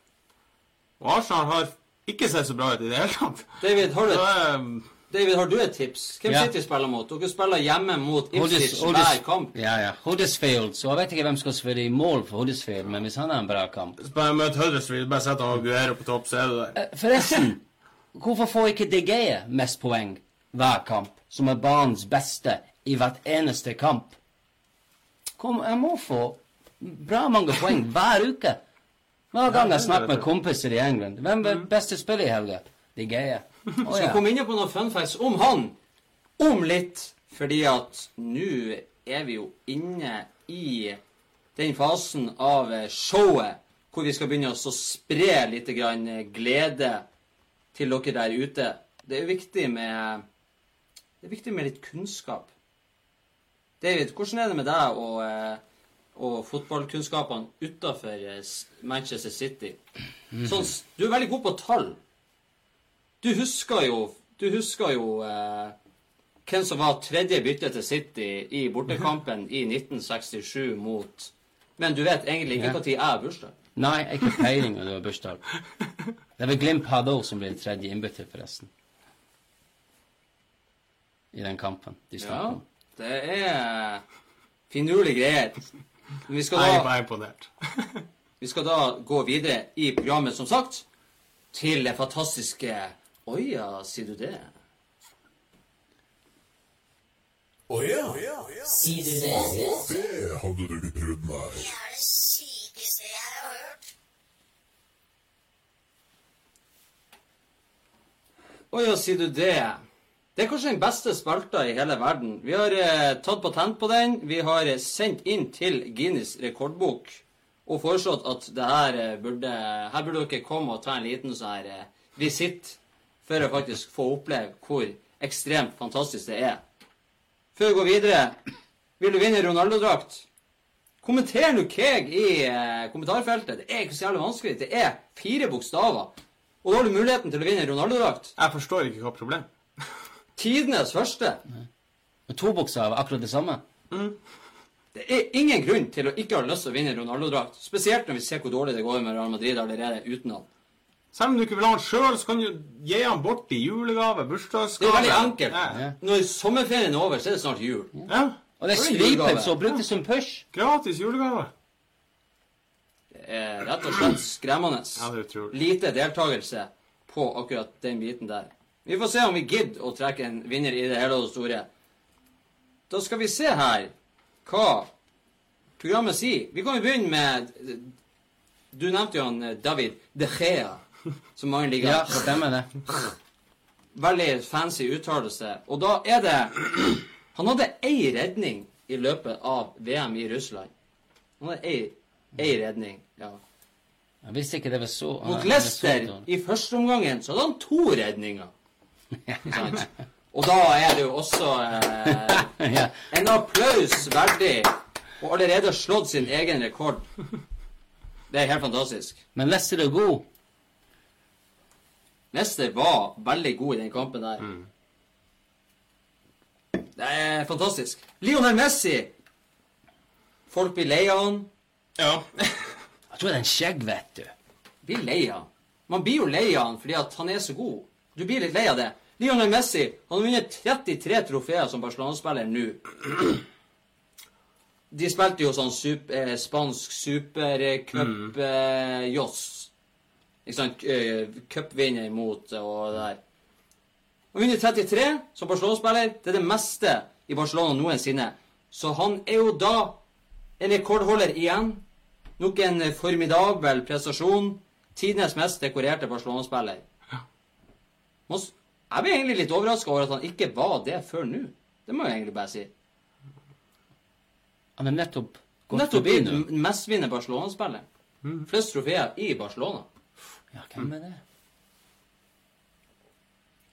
Og Arsenal har ikke ser så bra ut i det hele tatt. David, har du, Så, et, eh, David, har du et tips? Hvem Ja. City spiller mot? Dere spiller hjemme mot Ipswich Huddersfield- hver kamp. Ja, ja. Huddersfield. Så jeg vet ikke hvem som skal spille i mål for Huddersfield, men hvis han har en bra kamp bare møte Huddersfield, bare sette Aguero på topp, så er du der. Eh, Forresten, hvorfor får ikke De Gea mest poeng hver kamp, som er banens beste i hvert eneste kamp? Kom, jeg må få bra mange poeng hver uke. Hver gang jeg snakker med kompiser i England. Hvem er beste spiller i helga? De Gea. Oh, skal Så komme inn på noen fun facts om han om litt. Fordi at nå er vi jo inne i den fasen av showet hvor vi skal begynne å spre litt glede til dere der ute. Det er viktig med Det er viktig med litt kunnskap. David, hvordan er det med deg og, eh, og fotballkunnskapene utafor Manchester City? Sånn, du er veldig god på tall. Du husker jo Du husker jo eh, hvem som var tredje bytte til City i bortekampen i 1967 mot Men du vet egentlig ikke Ja. når jeg har bursdag. Nei, jeg har ikke peiling når du har bursdag. Det er Glimt Glimp også som blir tredje innbytter, forresten. I den kampen de snakker Ja, om. det er finurlige greier. Vi skal da, Jeg er bare imponert. vi skal da gå videre i programmet, som sagt, til det fantastiske Oi, ja, sier du det? Å ja, sier du det? Det hadde du ikke trodd, nei. Det er det sykeste jeg har hørt. Å ja, sier du det? Det er kanskje den beste spalta i hele verden. Vi har eh, tatt patent på den. Vi har eh, sendt inn til Guinness rekordbok og foreslått at det her eh, burde Her burde dere komme og ta en liten sånn her eh, visitt for å faktisk få oppleve hvor ekstremt fantastisk det er. Før vi går videre, vil du vinne Ronaldo-drakt? Kommenter nå Keg i eh, kommentarfeltet. Det er ikke så jævlig vanskelig. Det er fire bokstaver. Og da har du muligheten til å vinne Ronaldo-drakt. Jeg forstår ikke hva problemet Tidenes første. Med to bukser av akkurat det samme. Det er ingen grunn til å ikke ha lyst til å vinne Ronaldo-drakt. Spesielt når vi ser hvor dårlig det går med Real Madrid allerede uten han. Selv om du ikke vil ha han sjøl, så kan du gi han bort i julegave, Det er veldig enkelt. Ja. Når sommerferien er over, så er det snart jul. ja. Og det er Det som brukes som push. Gratis julegave. Det er rett og slett skremmende. Ja, det er. Lite deltakelse på akkurat den biten der. Vi får se om vi gidder å trekke en vinner i det hele og store. Da skal vi se her hva programmet sier. Vi kan jo begynne med Du nevnte jo han eh, David De Gea, som mange liker. Ja, stemmer det. Veldig fancy uttalelse. Og da er det Han hadde ei redning i løpet av VM i Russland. Han hadde ei, ei redning. ja. Jeg visste ikke det var så Mot Leicester i første omgangen så hadde han to redninger. Sant? Og da er det jo også eh, en applaus verdig og allerede slått sin egen rekord. Det er helt fantastisk. Men Leicester er god. Leicester var veldig god i den kampen der. Det er fantastisk. Lionel Messi Folk blir lei av han. Ja. Jeg tror det er en skjegg, vet du. Blir lei av han. Man blir jo lei av han fordi at han er så god. Du blir litt lei av det. Lionel Messi han har vunnet 33 trofeer som Barcelona-spiller nå. De spilte jo sånn super, eh, spansk supercup-joss. Ikke sant? Eh, Cupvinner mot eh, og det der. Han vinner 33 som Barcelona-spiller. Det er det meste i Barcelona noensinne. Så han er jo da en rekordholder igjen. Nok en eh, formidabel prestasjon. Tidenes mest dekorerte Barcelona-spiller. Jeg ble egentlig litt overraska over at han ikke var det før nå. Det må jeg egentlig bare si. Han er nettopp gått Nettopp forbi blitt mestvinnende Barcelona-spiller. Flest trofeer i Barcelona. Ja, hvem er det?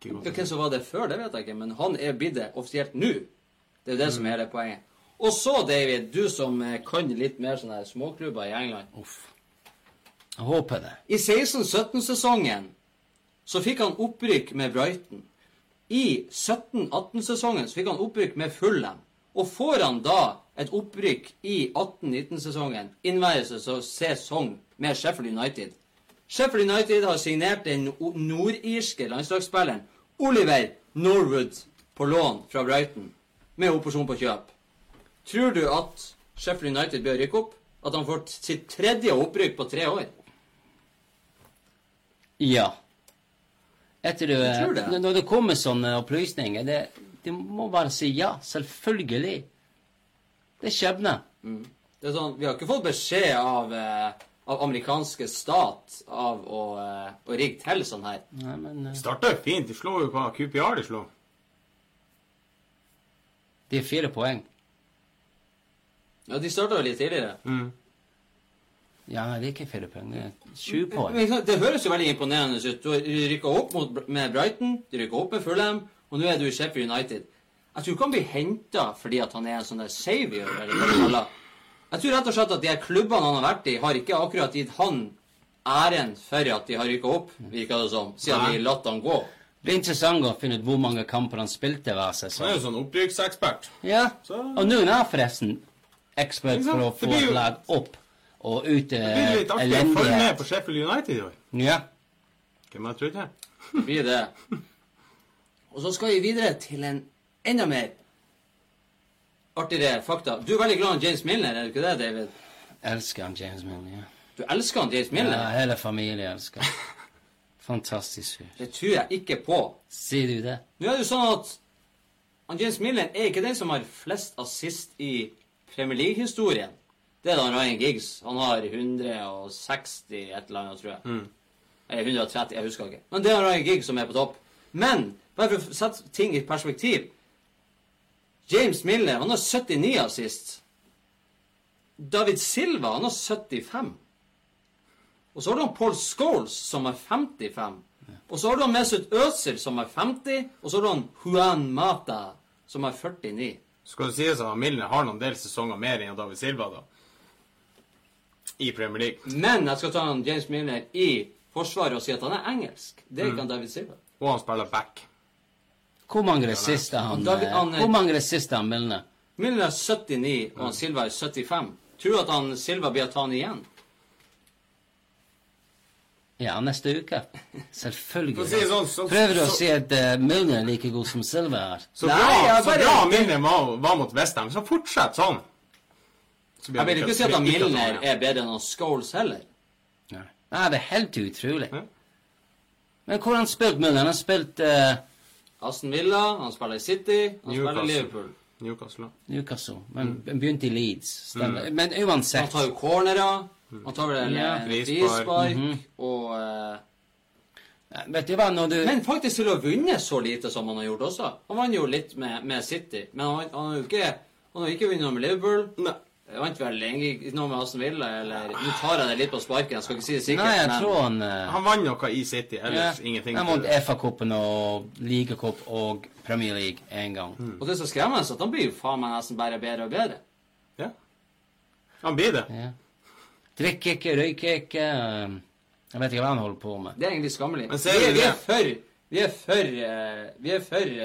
Hvem som var det før, det vet jeg ikke, men han er blitt det offisielt nå. Det er det som er det poenget. Og så, David, du som eh, kan litt mer sånne småklubber i England. Uff. Jeg håper det. I 16-17-sesongen så fikk han opprykk med Brighton. I 17-18-sesongen så fikk han opprykk med Fulham. Og får han da et opprykk i 18-19-sesongen, innværelse sesong med Sheffield United. Sheffield United har signert den nordirske landslagsspilleren Oliver Norwood på lån fra Brighton, med opsjon på kjøp. Tror du at Sheffield United bør rykke opp? At han får sitt tredje opprykk på tre år? Ja. Etter du, det. Når- det kommer sånne opplysninger, det, de må bare si ja. Selvfølgelig. Det er skjebne. Det er sånn, Vi har ikke fått beskjed av, eh, av amerikanske stat av å, eh, å rigge til sånn her. Nei, men eh, Starta jo fint. De slo jo hva QPR de slo. De er fire poeng. Ja, De starta jo litt tidligere. Mm. Ja, det er sju sant, Det høres jo veldig imponerende ut. Du rykker rykka opp mot, med Brighton, du rykka opp med Fulham, og nå er du i Sheffield United. Jeg tror ikke han blir henta fordi at han er en sånn der savior, eller hva. Jeg tror rett og slett at de her klubbene han har vært i, har ikke akkurat gitt han æren for at de har rykka opp, virker det som, siden Nei. de latt han gå. Det blir interessant å finne ut hvor mange kamper han spilte hver Han er sesong. jo sånn opprykksekspert. Ja, Så- og nå er jeg forresten ekspert for å få et lag opp og ut Det eh, blir litt artig å følge med på Sheffield United i år. Ja. Hvem hadde trodd det? Det blir det. Og så skal vi videre til en enda mer artigere fakta. Du er veldig glad i James Milner, er du ikke det, David? Elsker han James Milner. Ja. Du elsker han James Milner? ja, hele familien elsker han. Fantastisk fyr. Det tror jeg ikke på. Sier du det? Nå er det jo sånn at han James Milner er ikke den som har flest assist i Premier League-historien. Det er da Ryan Giggs. Han har 160 et eller annet, tror jeg. Eller 130, jeg husker ikke. Men det er Ryan Giggs som er på topp. Men bare for å sette ting i perspektiv James Miller han har 79 assist. David Silva han har 75. Og så har du han Paul Scholes som har 55. Og så har du han Mesut Özil som har 50. Og så har du han Juan Mata som har 49. Skal det sies at Milner har noen del sesonger mer enn David Silva, da? I Premier League. Men jeg skal ta han James Milner i forsvaret og si at han er engelsk. Det er ikke han David Silva. Og han spiller back. Hvor mange resister han, David- eh, han er- Hvor mange resister han Milner? Milner er 79, og han Silva er 75. Tror du at han Silva blir å ta han igjen? Ja, neste uke. Selvfølgelig. si sånn, så, Prøver du å si at uh, Milner er like god som Silva er? så Nei, bra, så bra Milner var, var mot Westham, så fortsett sånn. Jeg vil ikke si at han Milner er bedre enn han Scholes heller. Nei. Nei, det er helt utrolig. Ja. Men hvor har han spilt Milner? Han har spilt uh, Aston Villa, han spiller i City, han spiller i Liverpool. Newcastle. Newcastle, men han begynte i Leeds. Stemmer. Mm. Men Han uansett tar jo cornerer, han tar vel en Frispark. -hmm. og uh... Vet du hva, når du Men faktisk til å ha vunnet så lite som han har gjort også. Han vant jo litt med, med City, men han, han har jo ikke, han har ikke vunnet med Liverpool. Nei. Jeg vant vel egentlig noe med Aston Villa, eller Nå tar jeg det litt på sparken, jeg skal ikke si det sikkert. Nei, jeg men tror han uh, Han vant noe i City, ellers ja, ingenting. Han vant FA-cupen og ligacup og Premier League én gang. Mm. Og det er så skremmende at han blir jo faen meg nesten bare bedre og bedre. Ja. Han blir det. Ja. Drikker ikke, røyker ikke eh, Jeg vet ikke hva han holder på med. Det er egentlig skammelig. Men ser vi, vi er for Vi er for, eh, vi er for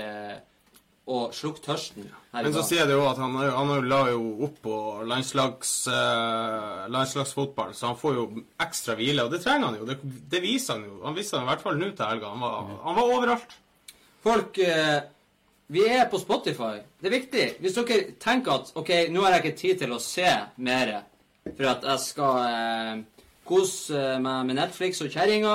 å slukke tørsten her Men så sier det jo at han, han la jo opp på landslags, eh, landslagsfotball, så han får jo ekstra hvile, og det trenger han jo. Det, det viser han jo. Han viser det i hvert fall nå til helga. Han, var- han var overalt. Folk eh, Vi er på Spotify. Det er viktig. Hvis dere tenker at OK, nå har jeg ikke tid til å se mer for at jeg skal eh, kose meg med Netflix og kjerringa,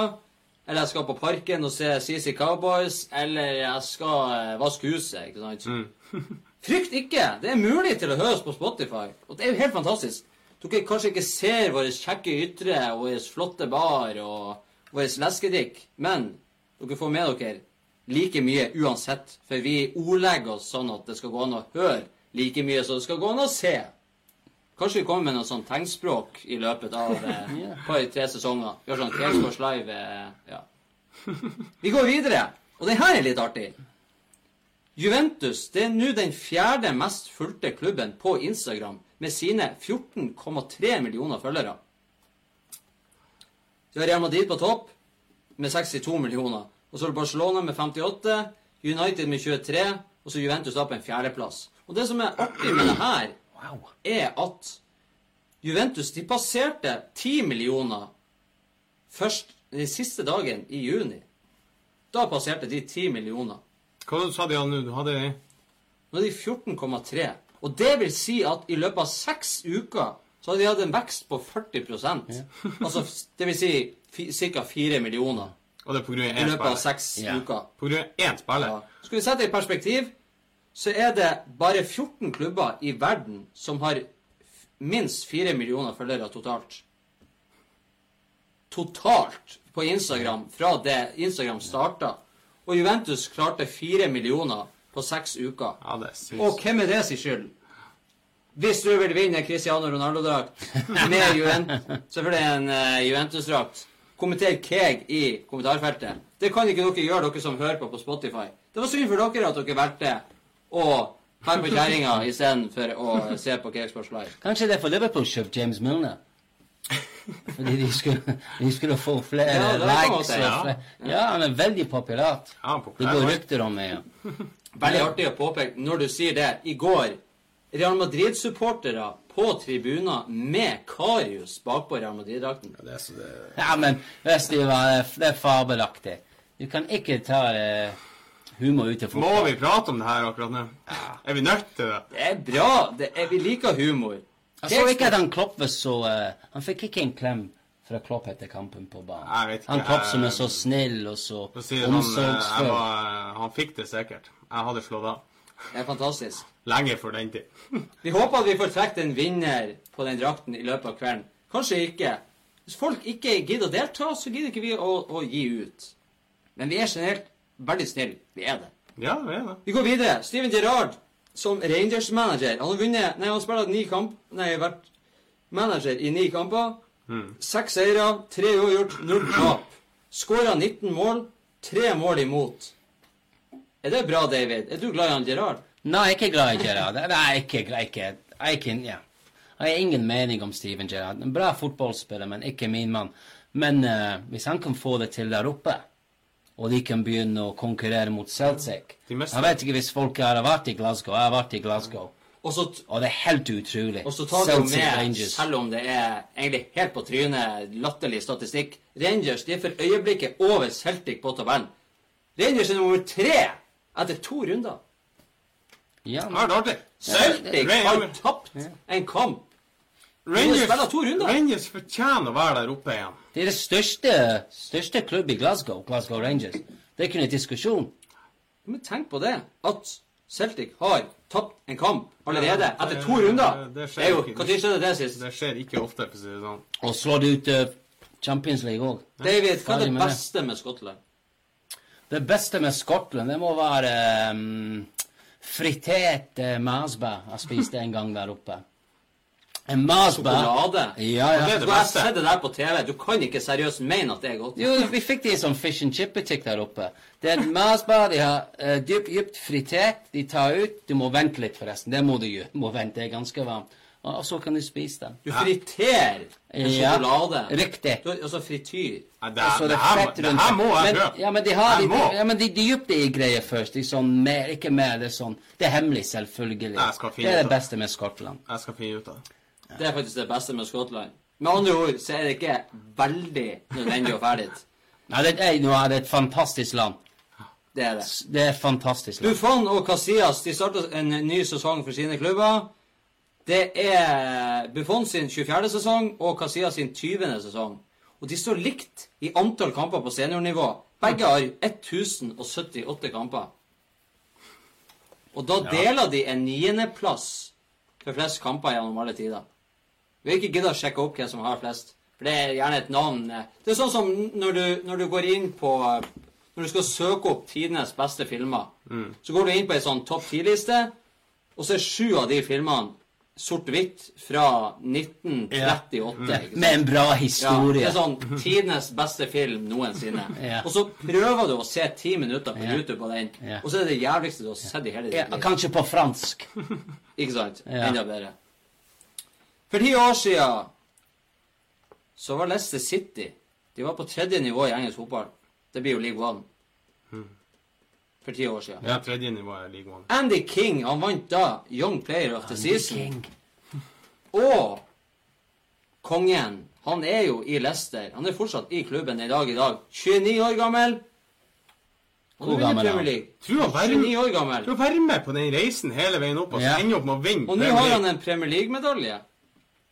eller jeg skal på parken og se CC Cowboys, eller jeg skal eh, vaske huset, ikke sant? Frykt ikke! Det er mulig til å høre oss på Spotify. Og det er jo helt fantastisk. Dere kanskje ikke ser våre kjekke ytre og vår flotte bar og vår leskedrikk, men dere får med dere like mye uansett. For vi ordlegger oss sånn at det skal gå an å høre like mye som det skal gå an å se. Kanskje vi kommer med noe sånn tegnspråk i løpet av eh, par, tre sesonger. Vi har sånn Kveldsbords Live eh, ja. Vi går videre, og den her er litt artig. Juventus det er nå den fjerde mest fulgte klubben på Instagram med sine 14,3 millioner følgere. Så har Real Madrid på topp med 62 millioner. Og så er det Barcelona med 58, United med 23, og så Juventus da på en fjerdeplass. Og det som er artig med det her. Er at Juventus de passerte 10 millioner først den siste dagen i juni. Da passerte de 10 millioner. Hva sa de nå? Hadde de? Nå er de 14,3. Og det vil si at i løpet av seks uker så hadde de hatt en vekst på 40% Altså det vil si ca. 4 millioner Og det er på grunn av i én løpet av spiller. seks Ja. uker. På grunn av én spiller. Ja. Skal vi sette det i perspektiv, så er det bare 14 klubber i verden som har minst 4 millioner følgere totalt. Totalt på Instagram fra det Instagram starta. Og Juventus klarte 4 millioner på seks uker. Ja, det Og hvem er det sin skyld? Hvis du vil vinne Cristiano Ronaldo-drakt med Juventus, selvfølgelig en uh, Juventus-drakt, kommenter Keg i kommentarfeltet. Det kan ikke dere gjøre, dere som hører på på Spotify. Det var synd for dere at dere valgte å her på kjerringa istedenfor å se på Keg Sports Live. Kanskje det er for Liverpool kjøpt James Milner? Fordi de skulle, de skulle få flere Ja, det likes. Ja. flere- Ja, han er veldig populært. Ja, Det går rykter om det. Ja. Veldig artig å påpeke når du sier det. I går Real Madrid-supportere på tribuner med Karius bakpå Real Madrid-drakten. Det så det... ja, men hvis de var, det er- det fabelaktig. Du kan ikke ta eh, humor ut av Må vi prate om det her akkurat nå? Er vi nødt til det? Det er bra. Det er, vi liker humor. Jeg så ikke at han Klopp var så uh, Han fikk ikke en klem fra Klopp etter kampen på banen. Jeg vet ikke, Han Klopp som er så snill og så For eh, omsorgsfull. Han, han fikk det sikkert. Jeg hadde slått av. Det er fantastisk. Lenge før den tid. Vi håper at vi får trukket en vinner på den drakten i løpet av kvelden. Kanskje ikke. Hvis folk ikke gidder å delta, så gidder ikke vi å, å gi ut. Men vi er generelt veldig snille. Vi er det. Ja, vi er det. Vi går videre. Steven Gerrard som Rangers-manager. Han har vunnet Nei, han har spilt ni kamp Nei, vært manager i ni kamper. Seks seire, tre uavgjort, null tap. Skåra 19 mål, tre mål imot. Er det bra, David? Er du glad i han Gerrard? Nei, jeg er ikke glad i Gerrard. Jeg er ikke, jeg er ikke, jeg er ikke ja. Jeg har ingen mening om Steven Gerrard. En bra fotballspiller, men ikke min mann. Men uh, hvis han kan få det til der oppe, og de kan begynne å konkurrere mot Celtic Jeg vet ikke hvis folk har vært i Glasgow. Jeg har vært i Glasgow. Og så, Og det er helt utrolig. og så tar Celtic med, Rangers. selv om det er egentlig helt på trynet, latterlig statistikk Rangers de er for øyeblikket over Celtic på tabellen. Rangers er nummer tre etter to runder. Ja, Ja, men. Celtic har tapt en kamp. Rangers. Rangers fortjener å være der oppe igjen. det er det største, største klubb i Glasgow, Glasgow Rangers. Det er ikke noen diskusjon. Men tenk på det, at Celtic har tapt en kamp allerede Ja, etter det- to runder. det- det Det skjer er jo, ikke. Når skjedde det sist? Det skjer ikke ofte, for å si det sånn. Og slår ut uh, Champions League òg. David, hva er det det. beste med Skottland? Det beste med Skottland, det må være um, fritert uh, masbæ jeg spiste en gang der oppe. En Sjokolade? Ja, ja. det det jeg sett det der på TV. Du kan ikke seriøst mene at det er godt. Jo, vi fikk det i sånn fish and chip-butikk der oppe. Det er en masbæ, de har uh, dypt, dypt fritert, de tar ut Du må vente litt, forresten. Det må du gjøre. Må vente, det er ganske varmt. Og, og så kan du spise den. Du friterer en Ja, sjokolade. riktig. Du, altså frityr. Ja, det, Altså, det, det er her, fett det her må jeg men, prøve. Ja, men de har de, ja, men de, de dypte i greier først. De sånn mer, ikke mer, det er sånn Det er hemmelig, selvfølgelig. Jeg skal finne det er det det. beste med Skottland. Jeg skal finne ut av det. Det er faktisk det beste med Skottland. Med andre ord så er det ikke veldig nødvendig å dra dit. Nei, det er, nå er det et fantastisk land. Det er det. Det er et fantastisk land. Buffon og Casillas de starter en ny sesong for sine klubber. Det er Buffon sin 24. sesong og Casillas sin 20. sesong. Og de står likt i antall kamper på seniornivå. Begge har 1078 kamper. Og da deler de en niendeplass for flest kamper gjennom alle tider. Vi har ikke gidde å sjekke opp hvem som har flest. For det er gjerne et navn. Det er sånn som når du, når du går inn på Når du skal søke opp tidenes beste filmer, så går du inn på ei sånn topp ti-liste, og så er sju av de filmene sort-hvitt fra 1938. Ja. Mm. Med en bra historie. Ja, det er sånn tidenes beste film noensinne. Ja. Og så prøver du å se ti minutter på YouTube på den, Ja. og så er det det jævligste du har sett i hele Ja, ditt liv. kanskje på fransk. Ikke sant? Ja. Enda bedre. For ti år siden så var Leicester City De var på tredje nivå i engelsk fotball. Det blir jo League One. For ti år siden. Ja, tredje nivå er League One. Andy King han vant da Young Player of the Season. King. Og kongen, han er jo i Leicester. Han er fortsatt i klubben i dag i dag. 29 år gammel. Han Hvor gammel er han? Tror han være- 29 år gammel. Du være med på den reisen hele veien opp, og Ja. ende opp med å vinne. Og nå har han en Premier League-medalje.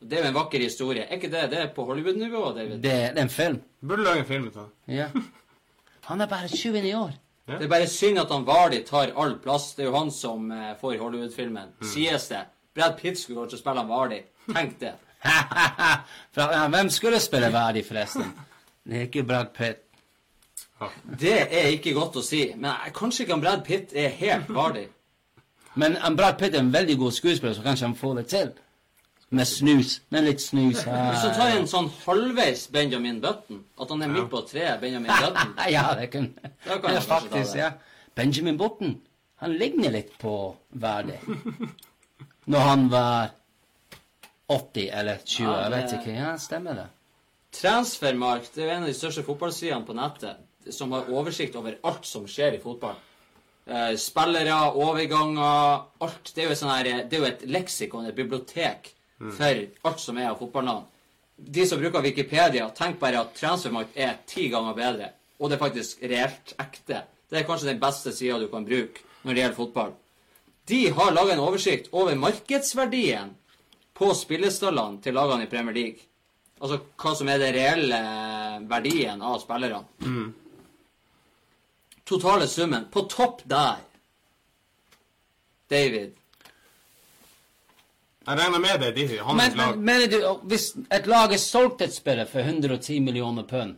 Det er jo en vakker historie. Er ikke det det er på Hollywood-nivå, David? Det, det er en film. Burde lage en film ut av. Ja. Han er bare 29 år. Det er bare synd at han Vardy tar all plass. Det er jo han som eh, får Hollywood-filmen. Sies det. Brad Pitt skulle kanskje spille han Vardy. Tenk det. Ja, hvem skulle spille verdig, forresten? Det er ikke Brad Pitt. Det er ikke godt å si. Men eh, kanskje ikke han Brad Pitt er helt Vardy. Men um, Brad Pitt er en veldig god skuespiller, så kanskje han får det til. Med snus. Med litt snus. Hvis du tar en sånn halvveis Benjamin Button, at han er midt på treet Benjamin Button ja, det kunne kan det ta faktisk, ja. Benjamin Button, han ligner litt på Verdi. Når han var 80 eller 20, Ja, jeg vet ikke. Ja, stemmer det. Transfermarkt det er en av de største fotballsidene på nettet som har oversikt over alt som skjer i fotball. Eh, spillere, overganger, alt. Det er jo, sånn her, det er jo et leksikon, et bibliotek, for alt som er av fotballnavn. De som bruker Wikipedia, tenk bare at transfermarkt er ti ganger bedre. Og det er faktisk reelt ekte. Det er kanskje den beste sida du kan bruke når det gjelder fotball. De har laga en oversikt over markedsverdien på spillestallene til lagene i Premier League. Altså hva som er den reelle verdien av spillerne. Totale summen. På topp der David. Jeg regner med det. De, Men, lag. men mener du, hvis et lag er solgt et spiller for 110 millioner pund,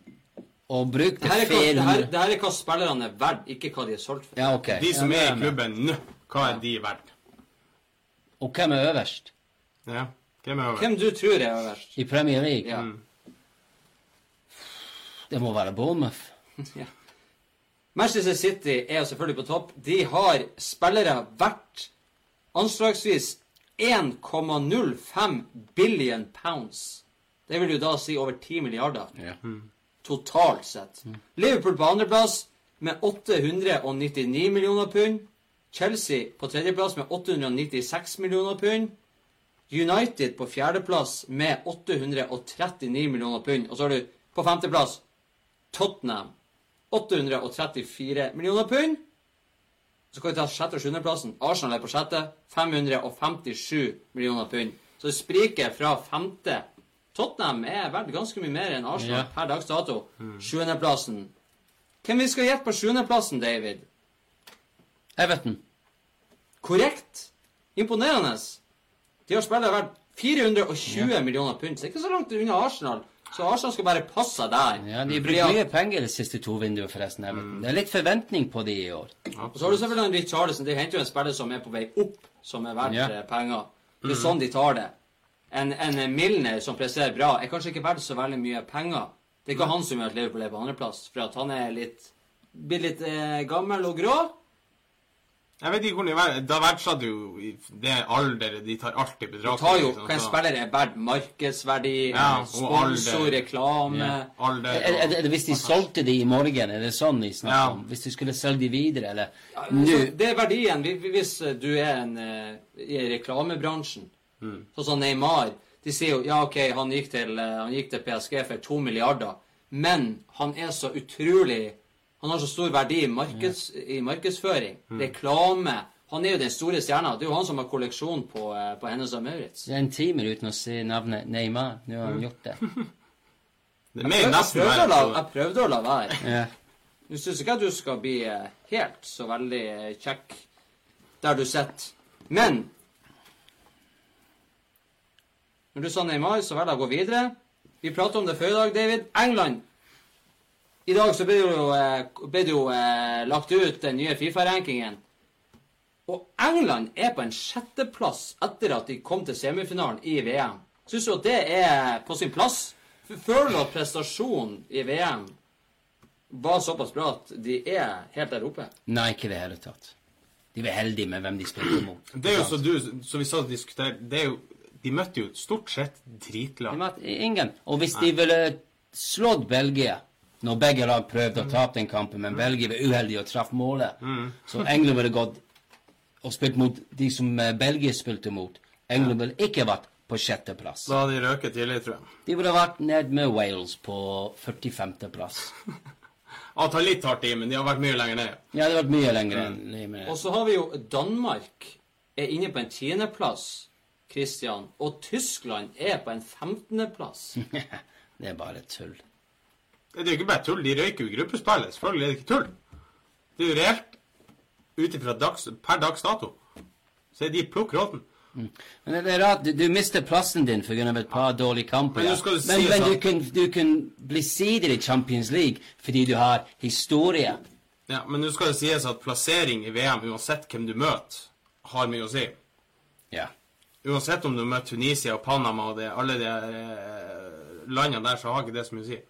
og brukte Det det, her, 400 det her er hva spillerne er verdt, ikke hva de er solgt for. Ja, okay. De som ja, er i klubben nå, hva er de verdt? Og hvem er øverst Ja, hvem er øverst? Hvem du tror er øverst? i Premier League? Ja. Det må være Bournemouth. Ja. Manchester City er selvfølgelig på topp. De har spillere verdt anslagsvis 1,05 billion pounds. Det vil jo da si over 10 milliarder Ja. totalt sett. Liverpool på andreplass med 899 millioner pund. Chelsea på tredjeplass med 896 millioner pund. United på fjerdeplass med 839 millioner pund. Og så har du på femteplass Tottenham 834 millioner pund. Så kan vi ta sjette- og sjuendeplassen. Arsenal er på sjette. 557 millioner pund. Så det spriker fra femte. Tottenham er verdt ganske mye mer enn Arsenal Ja. per dags dato. Sjuendeplassen. Hvem vi skal gjette på sjuendeplassen, David? Everton. Korrekt. Imponerende. De har spillere verdt 420 millioner pund. Så det er ikke så langt unna Arsenal. Så Arsenal skal bare passe der. Ja, De brukt mye penger de siste to vinduene, forresten. Mm. Det er litt forventning på de i år. Og så har du selvfølgelig Richarlison. De henter jo en spiller som er på vei opp, som er verdt Ja. eh, penger. Det er sånn de tar det. En, en Milner som presterer bra, er kanskje ikke verdt så veldig mye penger. Det er ikke han som gjør at Liverpool er på andreplass, for at han er litt blir litt eh, gammel og grå. Jeg vet ikke hvordan de ver- Da verdsatte jo det alderet De tar alt i betraktning. tar jo liksom, hva en spiller er verdt. Markedsverdi, Ja, sponsor, reklame. Ja. Alder Er, er, er det hvis de solgte de i morgen, er det sånn de snakker Ja. om? Hvis du skulle selge de videre, eller Ja, nå så det er verdien. Vi- vi- Hvis du er en, eh, i reklamebransjen, Mm. sånn som Neymar De sier jo ja, OK, han gikk, til, eh, han gikk til PSG for to milliarder, men han er så utrolig Han har så stor verdi i, markeds, i markedsføring, Mm. reklame Han er jo den store stjerna. Det er jo han som har kolleksjon på, eh, på Hennes og Maurits. Det er en timer uten å si navnet Neymar. Nå har han gjort det. Det er mer Jeg prøvde, la, jeg prøvde å la være. Ja. Nå syns ikke at du skal bli eh, helt så veldig eh, kjekk der du sitter. Men når du sa Neymar, så velger jeg å gå videre. Vi pratet om det før i dag, David. England. I dag så ble det jo, eh, ble det jo eh, lagt ut den nye Fifa-rankingen. Og England er på en sjetteplass etter at de kom til semifinalen i VM. Syns du at det er på sin plass? Føler du at prestasjonen i VM var såpass bra at de er helt der oppe? Nei, ikke i det hele tatt. De var heldige med hvem de spilte mot. Det er jo så du, så vi satt og diskuterte det er jo, De møtte jo stort sett dritlag. De møtte ingen. Og hvis de ville slått Belgia når begge lag prøvde å tape den kampen, men Belgia var uheldig og traff målet, så England ville gått og spilt mot de som eh, Belgia spilte mot. England ville ikke vært på sjetteplass. Da hadde de røket tidlig, tror jeg. De ville vært ned med Wales på 45.-plass. Ja, ta litt hardt i, men de har vært mye lenger ned. Ja, de hadde vært mye lenger ned. Og så har vi jo Danmark er inne på en tiendeplass, Christian. Og Tyskland er på en femtendeplass. Det er bare tull. Det er jo ikke bare tull. De røyker jo i gruppespillet. Selvfølgelig er det ikke tull. Det er jo reelt. Ut ifra per dags dato. Så er de plukk råten. Men det er rart, du, du mister plassen din pga. et par dårlige kamper. Men du, det men, men du, kan, du kan bli sider i Champions League fordi du har historie. Ja, Men nå skal det sies at plassering i VM, uansett hvem du møter, har mye å si. Ja. Uansett om du møter Tunisia og Panama og det, alle de eh, landene der, så har ikke det så mye å si.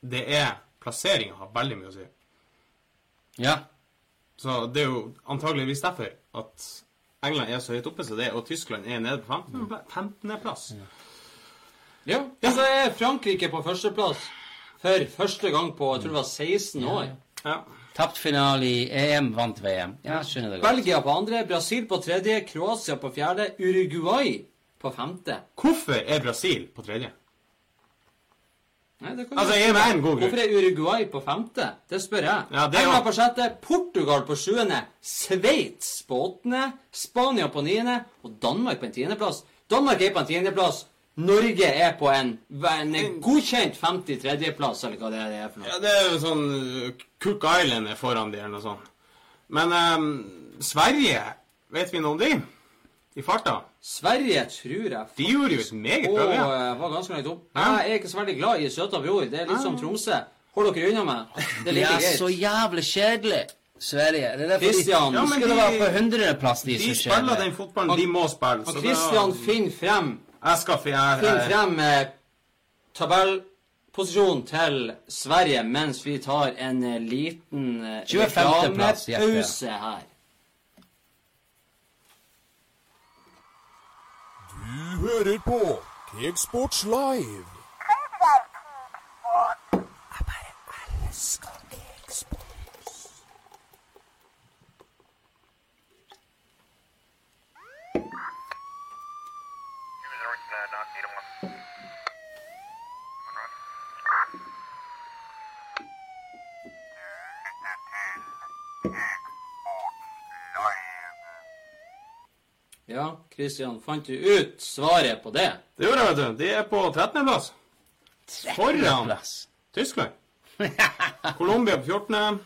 Det er Plasseringa har veldig mye å si. Ja. Så det er jo antageligvis derfor at England er så høyt oppe som det er, og Tyskland er nede på 15. 15.-plass. Ja. ja. så er Frankrike på førsteplass for første gang på jeg tror det var 16 år. Ja. Tapt finale i EM, vant VM. Ja, skjønner det godt. Belgia på andre, Brasil på tredje, Kroatia på fjerde, Uruguay på femte. Hvorfor er Brasil på tredje? Nei, Altså, jeg er en god grunn. Hvorfor er Uruguay på femte? Det spør jeg. Ja, det England på sjette, Portugal på sjuende, Sveits på åttende, Spania på niende og Danmark på en tiendeplass. Danmark er på en tiendeplass. Norge er på en, en godkjent 53.-plass, eller hva det er det er for noe. Ja, det er jo sånn Cook Island er foran de, eller noe sånt. Men um, Sverige, vet vi noe om de? I farta? Sverige tror jeg De gjorde jo et meget bra eh, var ganske langt opp. Ja. Jeg er ikke så veldig glad i Søta Bror. Det er litt som Tromsø. Hold dere unna meg. Det er De like er så jævlig kjedelig, Sverige. Det er derfor Christian, de, Ja, skulle de- være på hundredeplass, de De som spiller den fotballen de må spille. Og Christian da- finner frem, Jeg skal fi- jeg- finner frem eh, tabellposisjonen til Sverige mens vi tar en eh, liten eh, 25. plass, Jeppe. reklamepause her. Du hører på Cakesports Live. Ja, Christian, fant du ut svaret på det? Det gjorde jeg, vet du. De er på 13. plass. Foran Tyskland. Colombia på 14.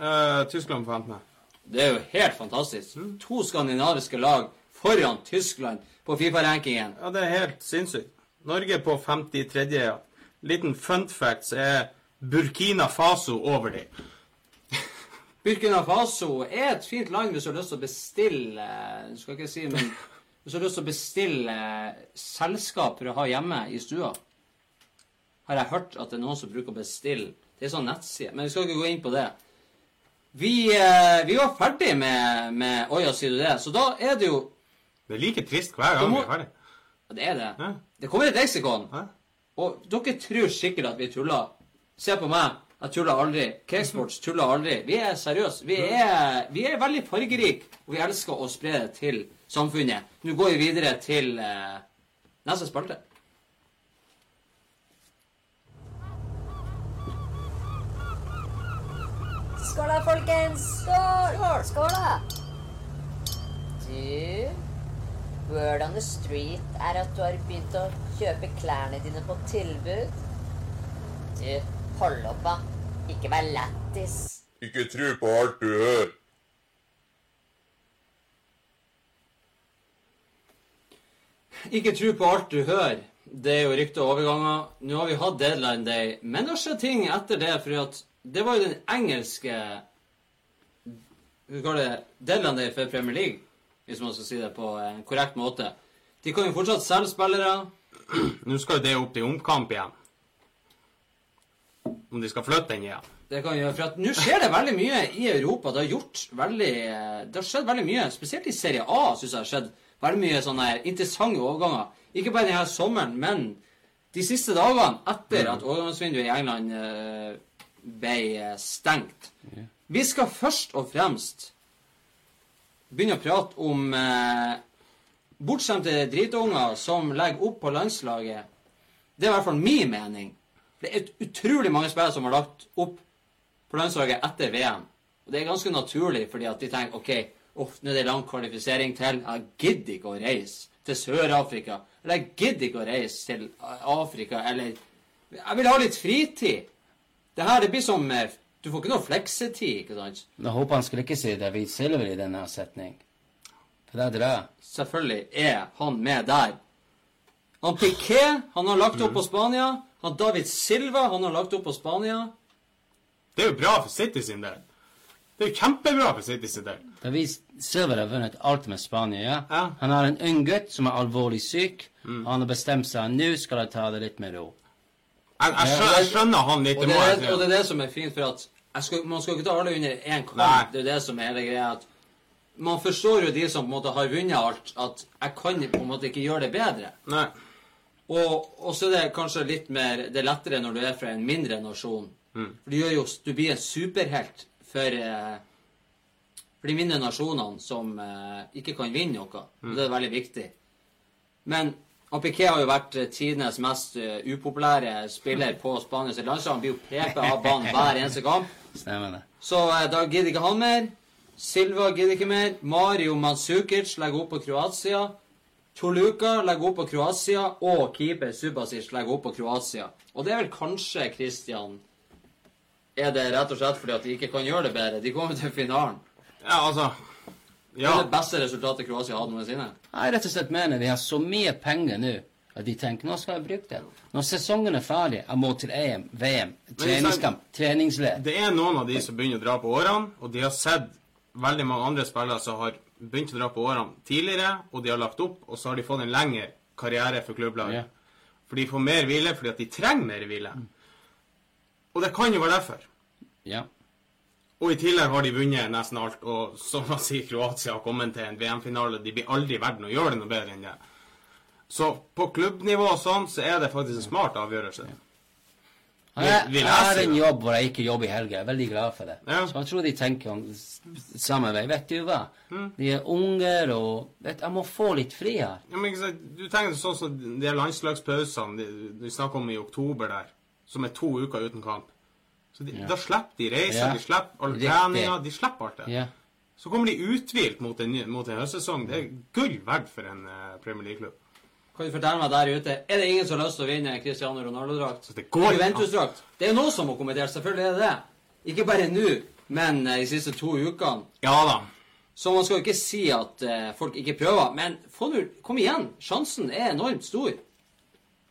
Uh, Tyskland på 15. Det er jo helt fantastisk. To skandinaviske lag foran Tyskland på Fifa-rankingen. Ja, det er helt sinnssykt. Norge på 53. Ja. Liten fun facts er Burkina Faso over dem. Burkina Faso er et fint land hvis du har lyst til å bestille Skal ikke si, men hvis du har lyst til å bestille selskaper selskap for å ha hjemme i stua. Har jeg hørt at det er noen som bruker å bestille. Det er sånn nettside. Men vi skal ikke gå inn på det. Vi, eh, vi var ferdig med, med Oja, sier du det? Så da er det jo Det er like trist hver gang må- vi er ferdig. Det er det. Ja. Det kommer et leksikon. Ja. Og dere tror sikkert at vi tuller. Se på meg. Jeg tuller aldri. Cakesports tuller aldri. Vi er seriøse. Vi vi er veldig fargerike, og vi elsker å spre det til samfunnet. Nå går vi videre til eh, neste spalte. Skål da, folkens! Skål! Skål da! Du, word on the street er at du har begynt å kjøpe klærne dine på tilbud. Du, hold opp da. Ikke vær lættis. Ikke tro på alt du hører. Ikke tro på alt du hører. Det er jo rykter og overganger. Nå har vi hatt deadline day, men det har skjedd ting etter det. For det var jo den engelske Hva kaller det? Deadline day for Premier League, hvis man skal si det på en korrekt måte. De kan jo fortsatt selge spillere. Nå skal jo det opp til omkamp igjen. Om de skal flytte den igjen. Det kan gjøre, for at Nå skjer det veldig mye i Europa. Det har gjort veldig, det har skjedd veldig mye. Spesielt i Serie A synes jeg har skjedd veldig mye sånne her interessante overganger. Ikke bare denne sommeren, men de siste dagene etter at overgangsvinduet i England eh, ble eh, stengt. Vi skal først og fremst begynne å prate om eh, bortskjemte dritunger som legger opp på landslaget. Det er i hvert fall min mening. Det er utrolig mange spillere som har lagt opp på landslaget etter VM. Og det er ganske naturlig, fordi at de tenker OK, uff, nå er det lang kvalifisering til. Jeg gidder ikke å reise til Sør-Afrika. Eller jeg gidder ikke å reise til Afrika, eller Jeg vil ha litt fritid. Det her, det blir som eh, Du får ikke noe fleksetid, ikke sant? Jeg håper han skulle ikke si David Silver i denne setning. For det er det. Selvfølgelig er han med der. Han Piquet, han har lagt opp på Spania. Han David Silva, han har lagt opp på Spania. Det er jo bra for City sin del. Det er jo kjempebra for City sin del. David Silva har vunnet alt med Spania. ja. Ja. Han har en ung gutt som er alvorlig syk. Han har bestemt seg nå skal jeg ta det litt med ro. Jeg, jeg, skjønner, jeg skjønner han litt. Og det det, jeg er, og det er det som er fint, for at jeg skal, man skal ikke ta alle under én kamp. Nei. Det er det som er hele greia. at Man forstår jo de som på en måte har vunnet alt, at jeg kan på en måte ikke gjøre det bedre. Nei. Og, så er det kanskje litt mer Det er lettere når du er fra en mindre nasjon. For du, jo, du blir en superhelt for, eh, for de mindre nasjonene som eh, ikke kan vinne noe. Og det er veldig viktig. Men Piqué har jo vært eh, tidenes mest uh, upopulære spiller på Spanias landslag. Han blir jo pepet av banen hver eneste kamp. Stemmer det. Så eh, da gidder ikke han mer. Silva gidder ikke mer. Mario Mandzukic legger opp på Kroatia. Toluca legger opp på Kroatia. Og keeper Subasic legger opp på Kroatia. Og det er vel kanskje, Christian Er det rett og slett fordi at de ikke kan gjøre det bedre? De kommer til finalen. Ja, altså Det er det beste resultatet Kroatia har hatt noensinne. Jeg rett og slett mener de har så mye penger nå At de tenker nå skal jeg bruke det. Når sesongen er ferdig, jeg må til EM, VM, treningskamp, treningsled. Det er noen av de som begynner å dra på årene, og de har sett veldig mange andre spillere som har begynt å dra på årene tidligere, og de har lagt opp, og så har de fått en lengre karriere for klubblaget. Yeah. For de får mer hvile fordi at de trenger mer hvile. Og det kan jo være derfor. Ja. Og i tillegg har de vunnet nesten alt, og som man sier, Kroatia har kommet til en VM-finale. De blir aldri i verden å gjøre det noe bedre enn det. Så på klubbnivå og sånn, så er det faktisk en smart avgjørelse. Jeg, jeg, jeg har en jobb hvor jeg ikke jobber i helga. Jeg er veldig glad for det. Ja. Så jeg tror de tenker om samme vei. Vet du hva? Mm. De er unger, og vet, jeg må få litt fri her. Ja, men ikke sant, Du tenker sånn som de her landslagspausene de, de snakker om i oktober der, som er to uker uten kamp. Så de, Ja. Da slipper de reiser, Ja. de slipper all treninga, de slipper alt det. Ja. Så kommer de uthvilt mot en, mot en høstsesong. Det er gull verdt for en uh, Premier League-klubb. Kan du fortelle meg der ute, er det ingen som har lyst til å vinne Cristiano Ronaldo-drakt? Juventus-drakt. Det er jo noen som må kommentere, selvfølgelig er det det. Ikke bare nå, men eh, de siste to ukene. Ja da. Så man skal jo ikke si at uh, folk ikke prøver, men få nå, kom igjen. Sjansen er enormt stor.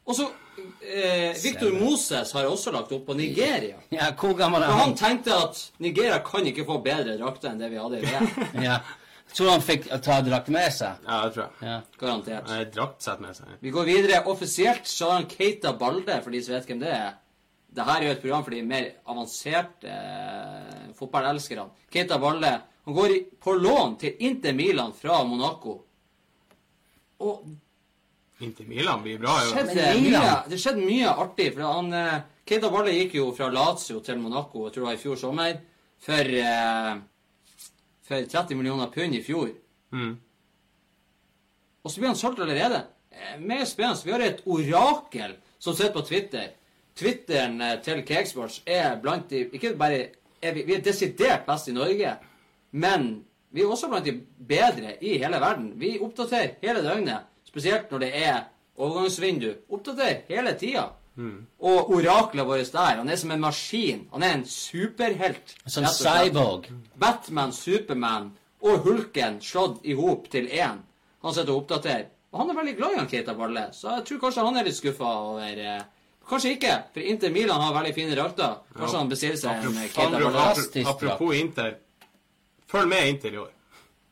Og så eh, Victor Moses har også lagt opp på Nigeria. ja, hvor gammel er For han han? tenkte at Nigeria kan ikke få bedre drakter enn det vi hadde i VM. Ja. Tror han fikk ta drakt med seg. Ja, det tror jeg. Ja. Garantert. Nei, Draktsett med seg. Vi går videre. Offisielt så har han Keita Balde, for de som vet hvem det er. Dette er jo et program for de mer avanserte eh, fotballelskerne. Keita Balde han går i, på lån til Inter Milan fra Monaco. Og Inter Milan blir bra. Jo. skjedde mye, det skjedde mye artig. for han, eh, Keita Balde gikk jo fra Lazio til Monaco jeg tror det var i fjor sommer for, eh, for 30 millioner pund i fjor. Mm. Og så blir han solgt allerede. Mer spennende. Vi har et orakel som sitter på Twitter. Twitteren eh, til Cakesports er blant de Ikke bare er vi, vi er desidert best i Norge, men vi er også blant de bedre i hele verden. Vi oppdaterer hele døgnet, spesielt når det er overgangsvindu. Oppdaterer hele tida. Og oraklet vårt der, han er som en maskin. Han er en superhelt. Som cyborg. Batman, Superman og Hulken slått i hop til én. Han sitter og oppdaterer. Og han er veldig glad i han Keita Balle, så jeg tror kanskje han er litt skuffa over eh, Kanskje ikke, for Inter Milan har veldig fine drakter. Kanskje Ja. han bestiller seg en eh, Keita Balle. Apropos, apropos Inter. Følg med Inter i år.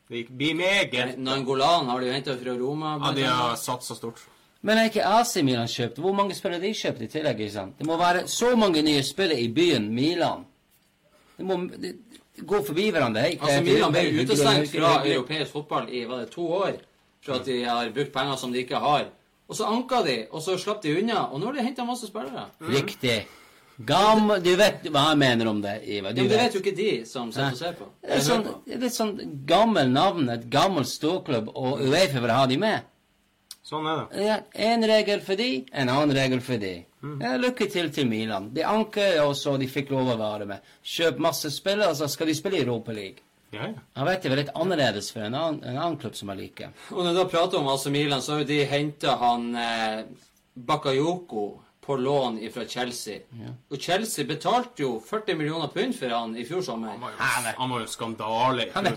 Det blir meget Nangolan har de jo henta fra Roma. Ja, de har satsa stort. Men er ikke AC Milan kjøpt? Hvor mange spillere de kjøpt i tillegg? ikke sant? Det må være så mange nye spillere i byen Milan. Det må de, de gå forbi hverandre. Hei, Altså, Milan ble utestengt fra europeisk fotball i var det to år for at de har brukt penger som de ikke har. Og så anka de, og så slapp de unna, og nå har de henta masse spillere. Riktig. Gam, Du vet hva jeg mener om det, Ivar. Du Ja, men det vet. vet jo ikke de som sitter og ser på. Det er sånn, det er litt sånn gammel navn, et gammelt ståklubb, og Uefa vil ha de med. Sånn er det. Ja, en regel for de, en annen regel for de. Ja, lykke til til Milan. De anker, og så de fikk lov å være med. Kjøp masse spillere, så skal de spille i Europa League. Ja, ja. Jeg vet det var litt annerledes for en annen, en annen klubb som jeg liker. Og når du da prater om AC Milan, så har jo de henta han eh, Bakayoko på lån fra Chelsea. Og Chelsea betalte jo 40 millioner pund for han i fjor sommer. Han var jo, han var jo skandale. Han er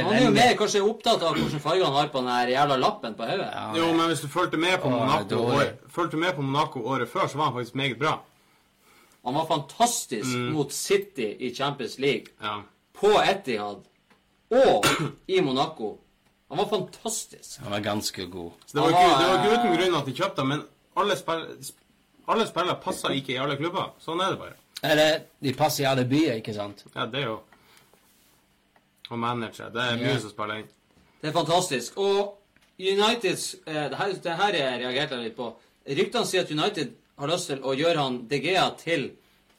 Han er jo mer kanskje opptatt av hvilken farge han har på den her jævla lappen på hodet. Ja, Jo, men hvis du fulgte med på Monaco, dårlig. året, fulgte med på Monaco året før, så var han faktisk meget bra. Han var fantastisk mot City i Champions League, Ja. på Etihad og i Monaco. Han var fantastisk. Han var ganske god. Så det var, var, det var ikke uten grunn at de kjøpte ham, men alle, spill, alle spillere passer ikke i alle klubber. Sånn er det bare. Eller, de passer i alle byer, ikke sant? Ja, det er jo Og manager. Det er mye mye som spiller inn. Det er fantastisk. Og Uniteds eh, det, her, det her reagerte jeg litt på. Ryktene sier at United har lyst til å gjøre han De Gea til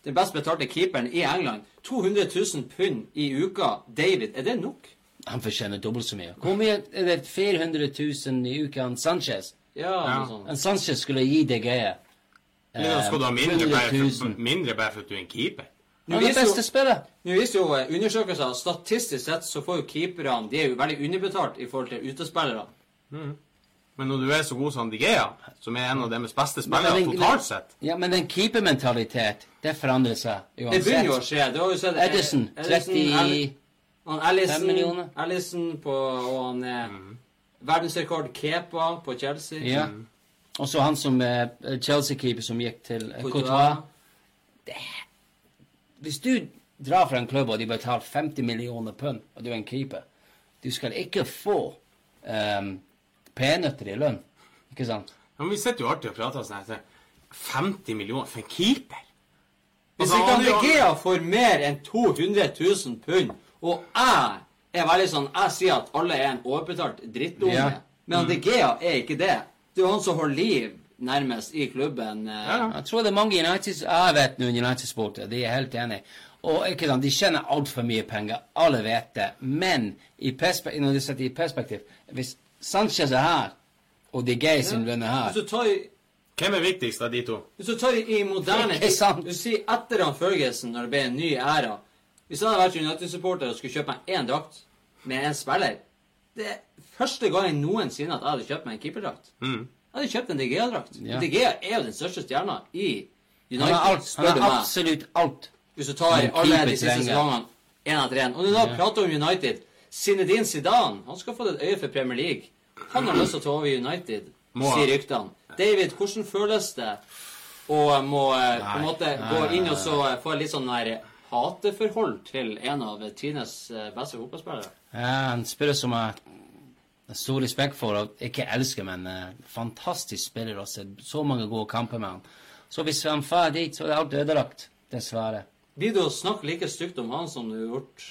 den best betalte keeperen i England. 200 000 pund i uka. David, er det nok? Han fortjener dobbelt så mye. Hvor mye er det 400 000 i Han Sanchez? Ja, Ja. En Sanchez skulle gi De Gea Men da skal du ha mindre bare, for, mindre bare for at du er en keeper. Nå er viser jo, nå viser jo undersøkelser at statistisk sett så får jo keeperne De er jo veldig underbetalt i forhold til utespillere. Men når du er så god som De Gea, som er en av deres beste Men spillere den- totalt sett Ja, men den keepermentalitet, det forandrer seg uansett. Det begynner jo å skje. Du har jo sett eh, Edison, Ellison, 30 Al- Han Allison, Fem millioner. Ellison på, og han mm. verdensrekord Kepa på Chelsea. Ja. Og så han som eh, Chelsea-keeper som gikk til eh, Courtois. Hvis du drar fra en klubb og de betaler 50 millioner pund, og du er en keeper Du skal ikke få um, peanøtter i lønn, ikke sant? Ja, men vi sitter jo alltid og prater sånn her. 50 millioner for en keeper? Hvis Altså, ikke han er får mer enn 200 000 pund, og jeg er veldig sånn Jeg sier at alle er en overbetalt drittunge, Ja. men Andregea er ikke det. Det er jo han som holder liv nærmest i klubben. eh. Ja, ja. Jeg tror det er mange United Jeg vet noen United-sportere, de er helt enig. Og ikke sant, De tjener altfor mye penger. Alle vet det. Men i når du setter i perspektiv Hvis Sanchez er her, og De Gea sin lønn er Hvis her du tar i Hvem er viktigst av de to? Hvis du tar i, i moderne tid? Du sier etter han Ferguson, når det ble en ny æra Hvis jeg hadde vært United-supporter og skulle kjøpe meg én drakt med en spiller Det er første gangen noensinne at jeg hadde kjøpt meg en keeperdrakt. Mm. Jeg hadde kjøpt en De Gea-drakt. Ja. De Gea er jo den største stjerna i Han United, alt. Han er absolutt alt. Hvis du tar alle de siste sesongene én etter én. Og når du da Ja. prater om United Zinedine Zidane han skal få et øye for Premier League. Han har lyst til å ta over United, Må sier ryktene. David, hvordan føles det å må nei, på en måte nei, gå inn og så eh, få litt sånn der hateforhold til en av tidenes eh, beste fotballspillere? Ja, en spiller som jeg har stor respekt for, og ikke elsker, men uh, fantastisk spiller også. Så mange gode kamper med han. Så hvis han drar dit, så er alt ødelagt. Dessverre. Blir det å snakke like stygt om han som du har gjort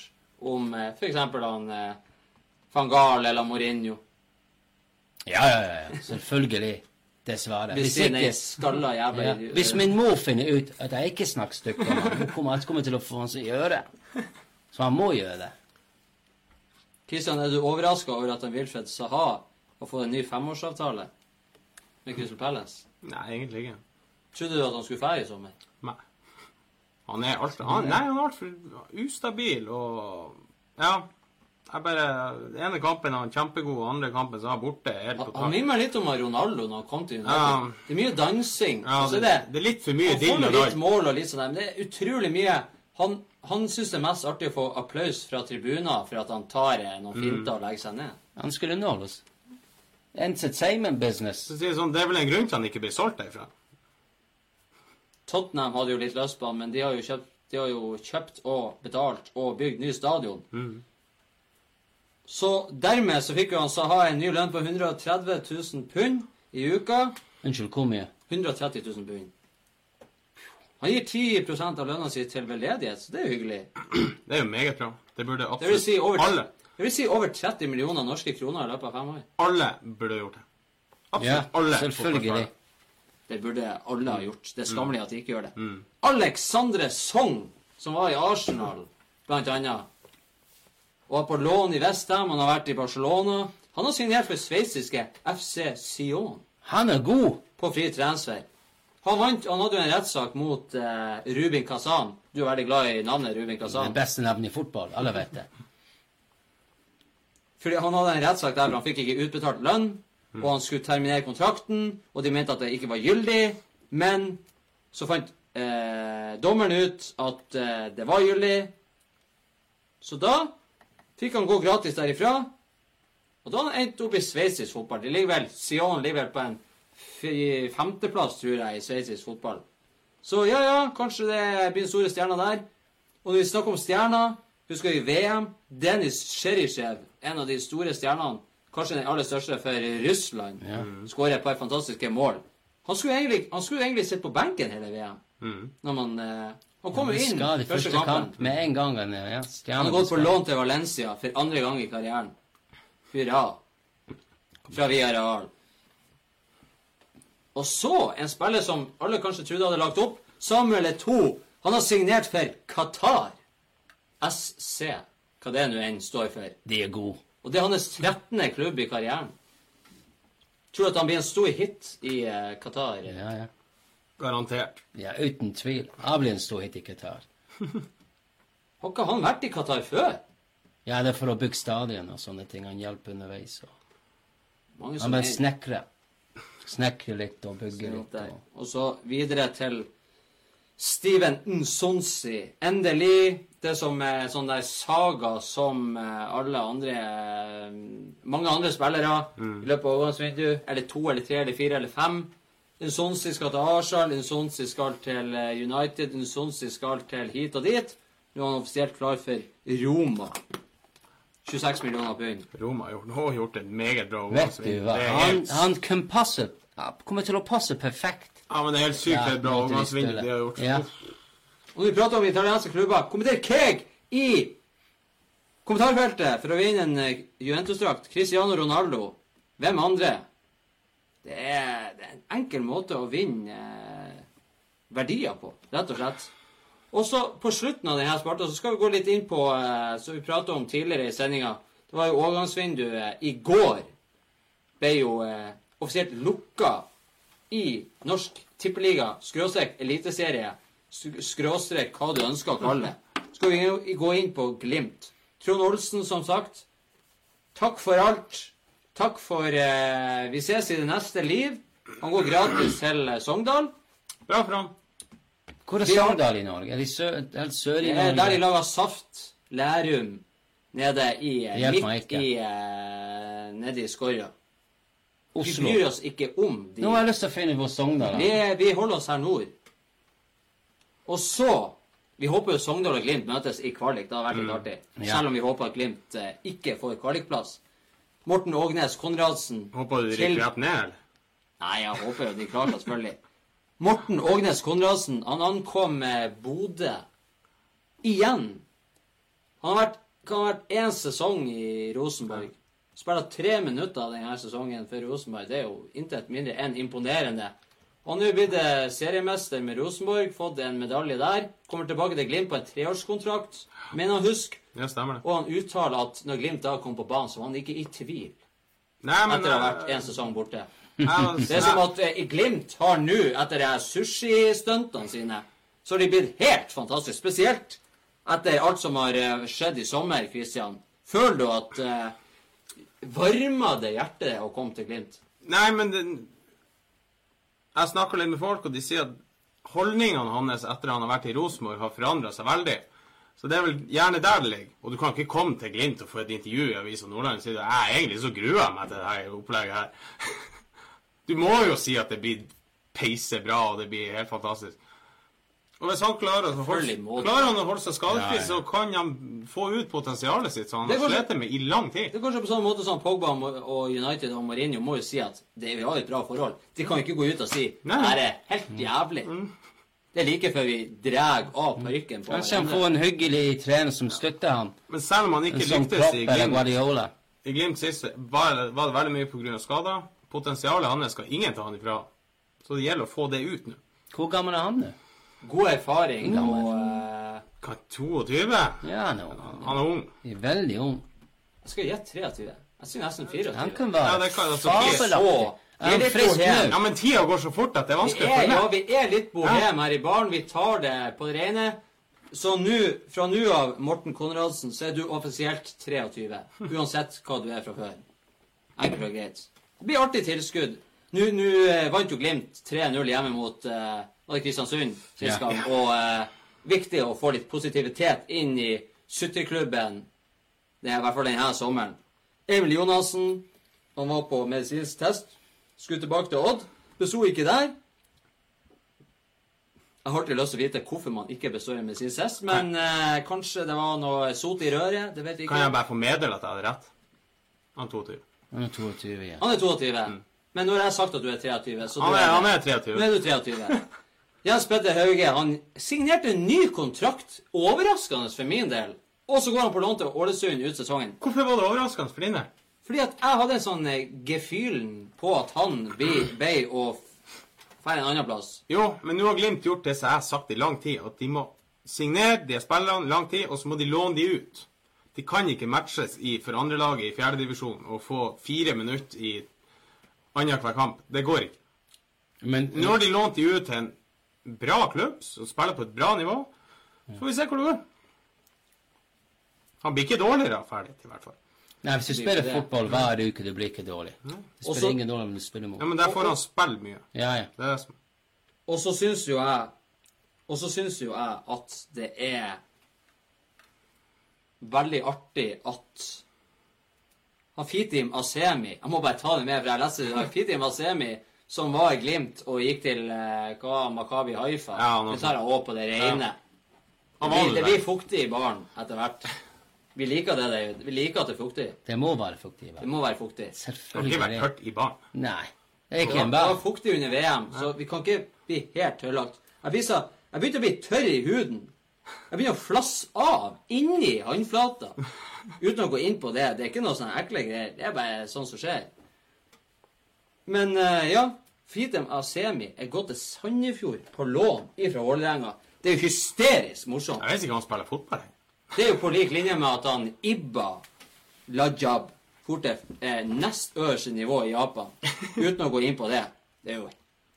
om uh, f.eks. han uh, van Gaal eller Mourinho? Ja, ja, ja. Selvfølgelig. Dessverre. Hvis ikke skalla jævla ja. Hvis min mor finner ut at jeg ikke snakker stygt om ham, kommer jeg til å få han å gjøre det. Så han må gjøre det. Kristian, er du overraska over at han Wilfred Saha har fått en ny femårsavtale med Crystal Palace? Nei, egentlig ikke. Trodde du at han skulle ferie i sommer? Nei. Han er altfor han, Nei, han er altfor ustabil og Ja. Jeg bare Den ene kampen er han kjempegod, og andre kampen så er han borte helt Han, han totalt. minner meg litt om Ronaldo når han kom til United. Ja. Det er mye dansing. Ja, og det, det, er litt for mye din, og dill Han får litt mål og litt sånn men det er utrolig mye Han, han syns det er mest artig å få applaus fra tribuner for at han tar eh, noen Mm. finter og legger seg ned. Han skulle oss. Entertainment business. Så sier sånn, Det er vel en grunn til han ikke blir solgt derfra. Tottenham hadde jo litt lyst på han, men de har jo kjøpt, de har jo kjøpt og betalt og bygd ny stadion. Mm. Så dermed så fikk jo han Saha en ny lønn på 130 000 pund i uka. Unnskyld, hvor mye? 130 000 pund. Han gir 10 av lønna si til veldedighet, så det er jo hyggelig. Det er jo meget bra. Det burde Det vil si over, alle, det vil si over 30 millioner norske kroner i løpet av fem år. alle burde gjort det. Absolutt Ja, alle. selvfølgelig. Det burde alle ha gjort. Det er skammelig at de ikke gjør det. Mm. Alexandre Song, som var i Arsenal, blant annet, og var på lån i Westham, han har vært i Barcelona. Han har signert for sveitsiske FC Sion Han er god! på fri transfer. Han, vant, han hadde jo en rettssak mot eh, Rubin Kazan. Du er veldig glad i navnet Rubin Kazan. Det beste navnet i fotball. Alle vet det. Fordi han hadde en rettssak der hvor han fikk ikke utbetalt lønn, og han skulle terminere kontrakten, og de mente at det ikke var gyldig, men så fant eh, dommeren ut at eh, det var gyldig. Så da fikk han gå gratis derifra, og da har han endt opp i sveitsisk fotball. De ligger vel, Sion ligger vel på en femteplass, tror jeg, i sveitsisk fotball. Så ja, ja, kanskje det blir store stjerner der. Og når vi snakker om stjerner, husker vi VM. Denis Cherishev, en av de store stjernene, kanskje den aller største for Russland, Ja. skårer et par fantastiske mål. Han skulle egentlig, han skulle egentlig sitte på benken hele VM. Mm. Når man, eh, han kom jo inn første første kampen. kamp med en gang. Han, ja, Han har gått på lån til Valencia for andre gang i karrieren. Hurra. Fra Villarreal. Og så en spiller som alle kanskje trodde hadde lagt opp. Samuel Eto'o. Han har signert for Qatar. SC. Hva det nå enn står for. De er gode. Og det er hans 13. klubb i karrieren. Tror du at han blir en stor hit i uh, Qatar? Ja, ja. Garantert. ja, uten tvil. Jeg blir en stor hit i Qatar. Har ikke han vært i Qatar før? Ja, det er for å bygge stadion og sånne ting. Han hjelper underveis. Og... Mange Han bare er- snekrer. Snekrer litt og bygger litt. Og... Og så videre til Steven Nsonsi. Endelig. Det som er sånn der saga som eh, alle andre eh, Mange andre spillere i løpet av overgangsvinduet. Eller to eller tre eller fire eller fem. Nsonsi skal til Arsenal, Nsonsi skal til eh, United, Nsonsi skal til hit og dit. Nå er han offisielt klar for Roma. 26 millioner pund. Roma har gjort, har gjort en meget bra Vet du overgangsvindu. hva? Er Han, han kan passe ja, Kommer til å passe perfekt. Ja, men det er helt sykt Ja, bra overgangsvindu de har gjort. Ja. Og vi prater om italienske klubber, kommenter Keg i kommentarfeltet for å vinne en eh, Juventus-drakt. Cristiano Ronaldo. Hvem andre? Det er, det er en enkel måte å vinne eh, verdier på, rett og slett. Og så på slutten av denne spalta så skal vi gå litt inn på eh, som vi pratet om tidligere i sendinga. Det var jo overgangsvinduet i går. Ble jo eh, offisielt lukka i norsk tippeliga, skråstrek eliteserie, sk- skråstrek hva du ønsker å kalle det. Skal vi gå- inn på Glimt. Trond Olsen, som sagt. Takk for alt. Takk for eh, Vi ses i det neste liv. Han går gratis til eh, Sogndal. Bra for han. Hvor er Sogndal i Norge? Er de sør, helt sør i Det er der de lager saft. Lærum. Nede i eh, Midt i eh, Nede i Skorja. Vi bryr oss ikke om de Nå har jeg lyst til å finne hvor Sogndal Vi, er. vi holder oss her nord. Og så Vi håper jo Sogndal og Glimt møtes i kvalik. Det har vært litt artig. Ja. Selv om vi håper at Glimt eh, ikke får kvalikplass. Morten Ågnes Konradsen Håper du de rykker rett ned? Nei, jeg håper jo de klarer seg, selvfølgelig. Morten Ågnes Konradsen, han ankom eh, Bodø igjen. Han har vært, kan ha vært én sesong i Rosenborg. Spiller tre minutter denne sesongen for Rosenborg. Det er jo intet mindre enn imponerende. Og nå blir det seriemester med Rosenborg, fått en medalje der. Kommer tilbake til Glimt på en treårskontrakt, mener han husk. Ja, stemmer det. Og han uttaler at når Glimt da kom på banen, så var han ikke i tvil Nei, men etter å ha eh, vært en sesong borte. jeg- Det er som at eh, Glimt har nå, etter de sushi-stuntene sine, så har de blitt helt fantastisk. Spesielt etter alt som har eh, skjedd i sommer, Christian. Føler du at eh, Varmer det hjertet å komme til Glimt? Nei, men det, Jeg snakker litt med folk, og de sier at holdningene hans etter at han har vært i Rosenborg, har forandra seg veldig. Så det er vel gjerne der det ligger. Og du kan ikke komme til Glimt og få et intervju i Avisa Nordland og si at jeg egentlig så gruer jeg meg til dette opplegget her. Du må jo si at det blir peise bra, og det blir helt fantastisk. Og hvis han klarer, holde, klarer han å holde seg skadefri, Ja, ja. så kan han få ut potensialet sitt, som han har slitt med i lang tid. Det er kanskje på sånn måte som Pogba og United og Mourinho må jo si at det, vi har et bra forhold. De kan ikke gå ut og si Nei. det her er helt jævlig. Det er like før vi drar av parykken han får en hyggelig trener som støtter han. Men selv om han ikke sånn lyktes i Glimt Guardiola. I Glimt sist var, var det veldig mye pga. skader. Potensialet hans skal ingen ta han ifra. Så det gjelder å få det ut nå. Hvor gammel er han nå? God erfaring og eh, Hva, 22? Ja, nå. Han er ung. Han er veldig ung. Jeg skal gjette 23. Jeg sier nesten 24. Han kan Ja, være det kan- altså, fabelaktig. så- Er Vi er frisk nå? Ja, men tida går så fort at det er vanskelig å er, følge ja, vi er litt bohem her i baren. Vi tar det på det rene. Så nå, fra nå av, Morten Konradsen, så er du offisielt 23. Uansett hva du er fra før. Enkelt og greit. Det blir artig tilskudd. Nå, eh, vant jo Glimt 3-0 hjemme mot eh, var Kristiansund sist Ja. gang. Og eh, viktig å få litt positivitet inn i sutreklubben. Er i hvert fall denne sommeren. Emil Jonassen, han var på medisinsk test. Skulle tilbake til Odd. Besto ikke der. Jeg har alltid lyst til å vite hvorfor man ikke består en medisinsk test, men eh, kanskje det var noe sot i røret. Det vet vi ikke. Kan jeg bare få meddele at jeg hadde rett? Han er 22. Han er 22, ja. Han er 22. Men nå har jeg sagt at du er 23, så Mm. Han er, er, han er Nå er du 23. Jens Petter Hauge han signerte en ny kontrakt. Overraskende for min del. Og så går han på lån til Ålesund ut sesongen. Hvorfor var det overraskende for din del? Fordi at jeg hadde en sånn eh, gefühlen på at han ble, ble å dra en annen plass. Jo, men nå har Glimt gjort det som jeg har sagt i lang tid, at de må signere de spillerne lang tid, og så må de låne de ut. De kan ikke matches i for andrelaget i fjerdedivisjon og få fire minutter i annenhver kamp. Det går ikke. Men Nå har de lånt de ut til en bra klubb som spiller på et bra nivå. Så får vi se hvor det går. Han blir ikke dårligere ferdig, i hvert fall. Nei, hvis du spiller fotball hver uke, du blir ikke dårlig. Det spiller ingen dårlig, om du spiller Ja. Men der får han spille mye. Ja, ja. Det er det som Og så syns jo jeg Og så syns jo jeg at det er veldig artig at han Fitim Asemi Jeg må bare ta det med, for jeg leser det. Fitim Asemi som var i Glimt og gikk til eh, hva, Makabi Haifa. Ja, noe det tar jeg òg på det rene. Han Det var blir, det blir fuktig i baren etter hvert. Vi liker det. det. Vi liker at det er fuktig. Det må være fuktig. Det vel? må være fuktig. Det har ikke Selvfølgelig. vært tørt i baren. Nei. Det er Det ikke en var, det bær. var fuktig under VM, så vi kan ikke bli helt tørrlagt. Jeg, blir så, jeg begynte å bli tørr i huden. Jeg begynner å flasse av inni håndflata. Uten å gå inn på det. Det er ikke noe sånn ekle greier. Det er bare sånn som skjer. Men eh, ja, Fritem Asemi er gått til Sandefjord på lån ifra Vålerenga. Det er jo hysterisk morsomt. Jeg vet ikke om han spiller fotball. Det er jo på lik linje med at han Ibba Lajab fort eh, nest øverste nivå i Japan, uten å gå inn på det. Det er jo,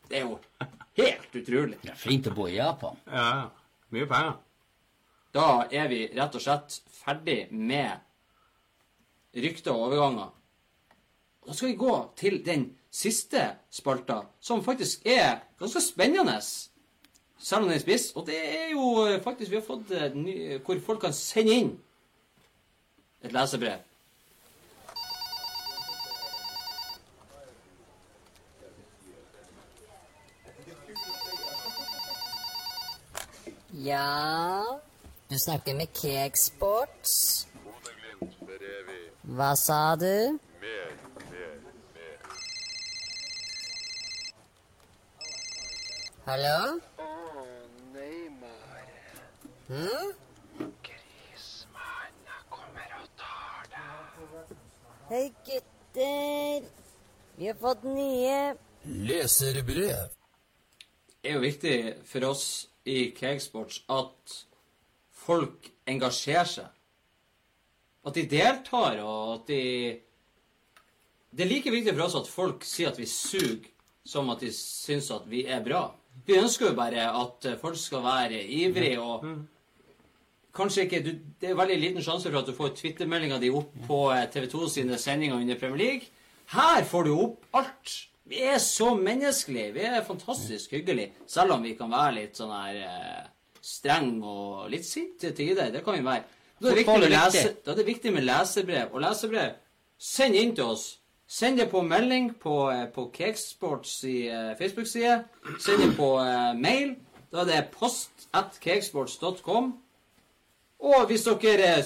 det er jo helt utrolig. Det er fint å bo i Japan. Ja, ja. Mye penger. Da er vi rett og slett ferdig med rykter og overganger. Og da skal vi gå til den siste spalta, som faktisk er ganske spennende. Selv om den er spiss. Og det er jo eh, faktisk Vi har fått eh, ny, hvor folk kan sende inn et lesebrev. Ja Du snakker med Cakesports. Hva sa du? Hallo? Hm? Hei, gutter. Vi har fått nye Leserbrev. Det er jo viktig for oss i Cakesports at folk engasjerer seg. At de deltar, og at de Det er like viktig for oss at folk sier at vi suger, som at de syns at vi er bra. Vi ønsker jo bare at folk skal være ivrige og Kanskje ikke du, Det er veldig liten sjanse for at du får Twitter-meldinga di opp på eh, TV 2 sine sendinger under Premier League. Her får du opp alt. Vi er så menneskelige. Vi er fantastisk hyggelige. Selv om vi kan være litt sånn her eh, streng og litt sinte til tider. Det kan vi være. Da er, lese, da er det viktig med lesebrev. Og lesebrev, send inn til oss. Send det på melding på, eh, på Cakesports i, eh, Facebook-side. Send det på eh, mail. Da er det post at cakesports.com. Og hvis dere er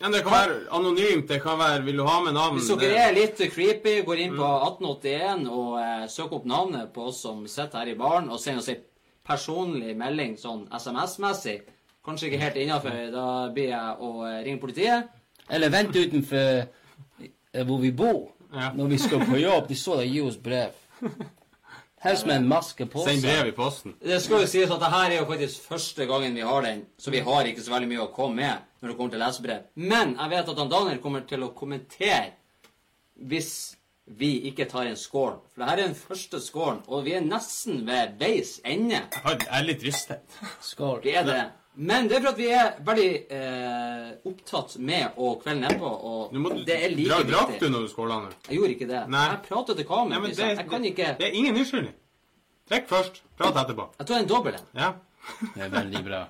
Ja, det kan være anonymt. Det kan være Vil du ha med navn? Hvis dere er litt creepy, går inn på 1881 og eh, søker opp navnet på oss som sitter her i baren, og sender oss en personlig melding sånn SMS-messig Kanskje ikke helt innafor. Da blir jeg å ringe politiet. Eller vent utenfor hvor vi bor. Ja. Når vi skal på jobb. De står og gir oss brev. Helst med en maske på seg. Send brev i posten. Det skal jo sies at det her er jo faktisk første gangen vi har den, så vi har ikke så veldig mye å komme med når det kommer til lesebrev. Men jeg vet at han Daniel kommer til å kommentere hvis vi ikke tar en skål. For det her er den første skålen, og vi er nesten ved veis ende. Jeg er litt rystet. Skål. Vi er det. Men det er for at vi er veldig eh, opptatt med å kvelden nedpå, og Du må, det er like dra, drakk du når du skåla nå? Jeg gjorde ikke det. Nei. Jeg pratet til kameraet. men liksom. jeg kan ikke det er ingen unnskyldning. Drikk først. Prat etterpå. Jeg tar en dobbel en. Ja. Det er veldig bra.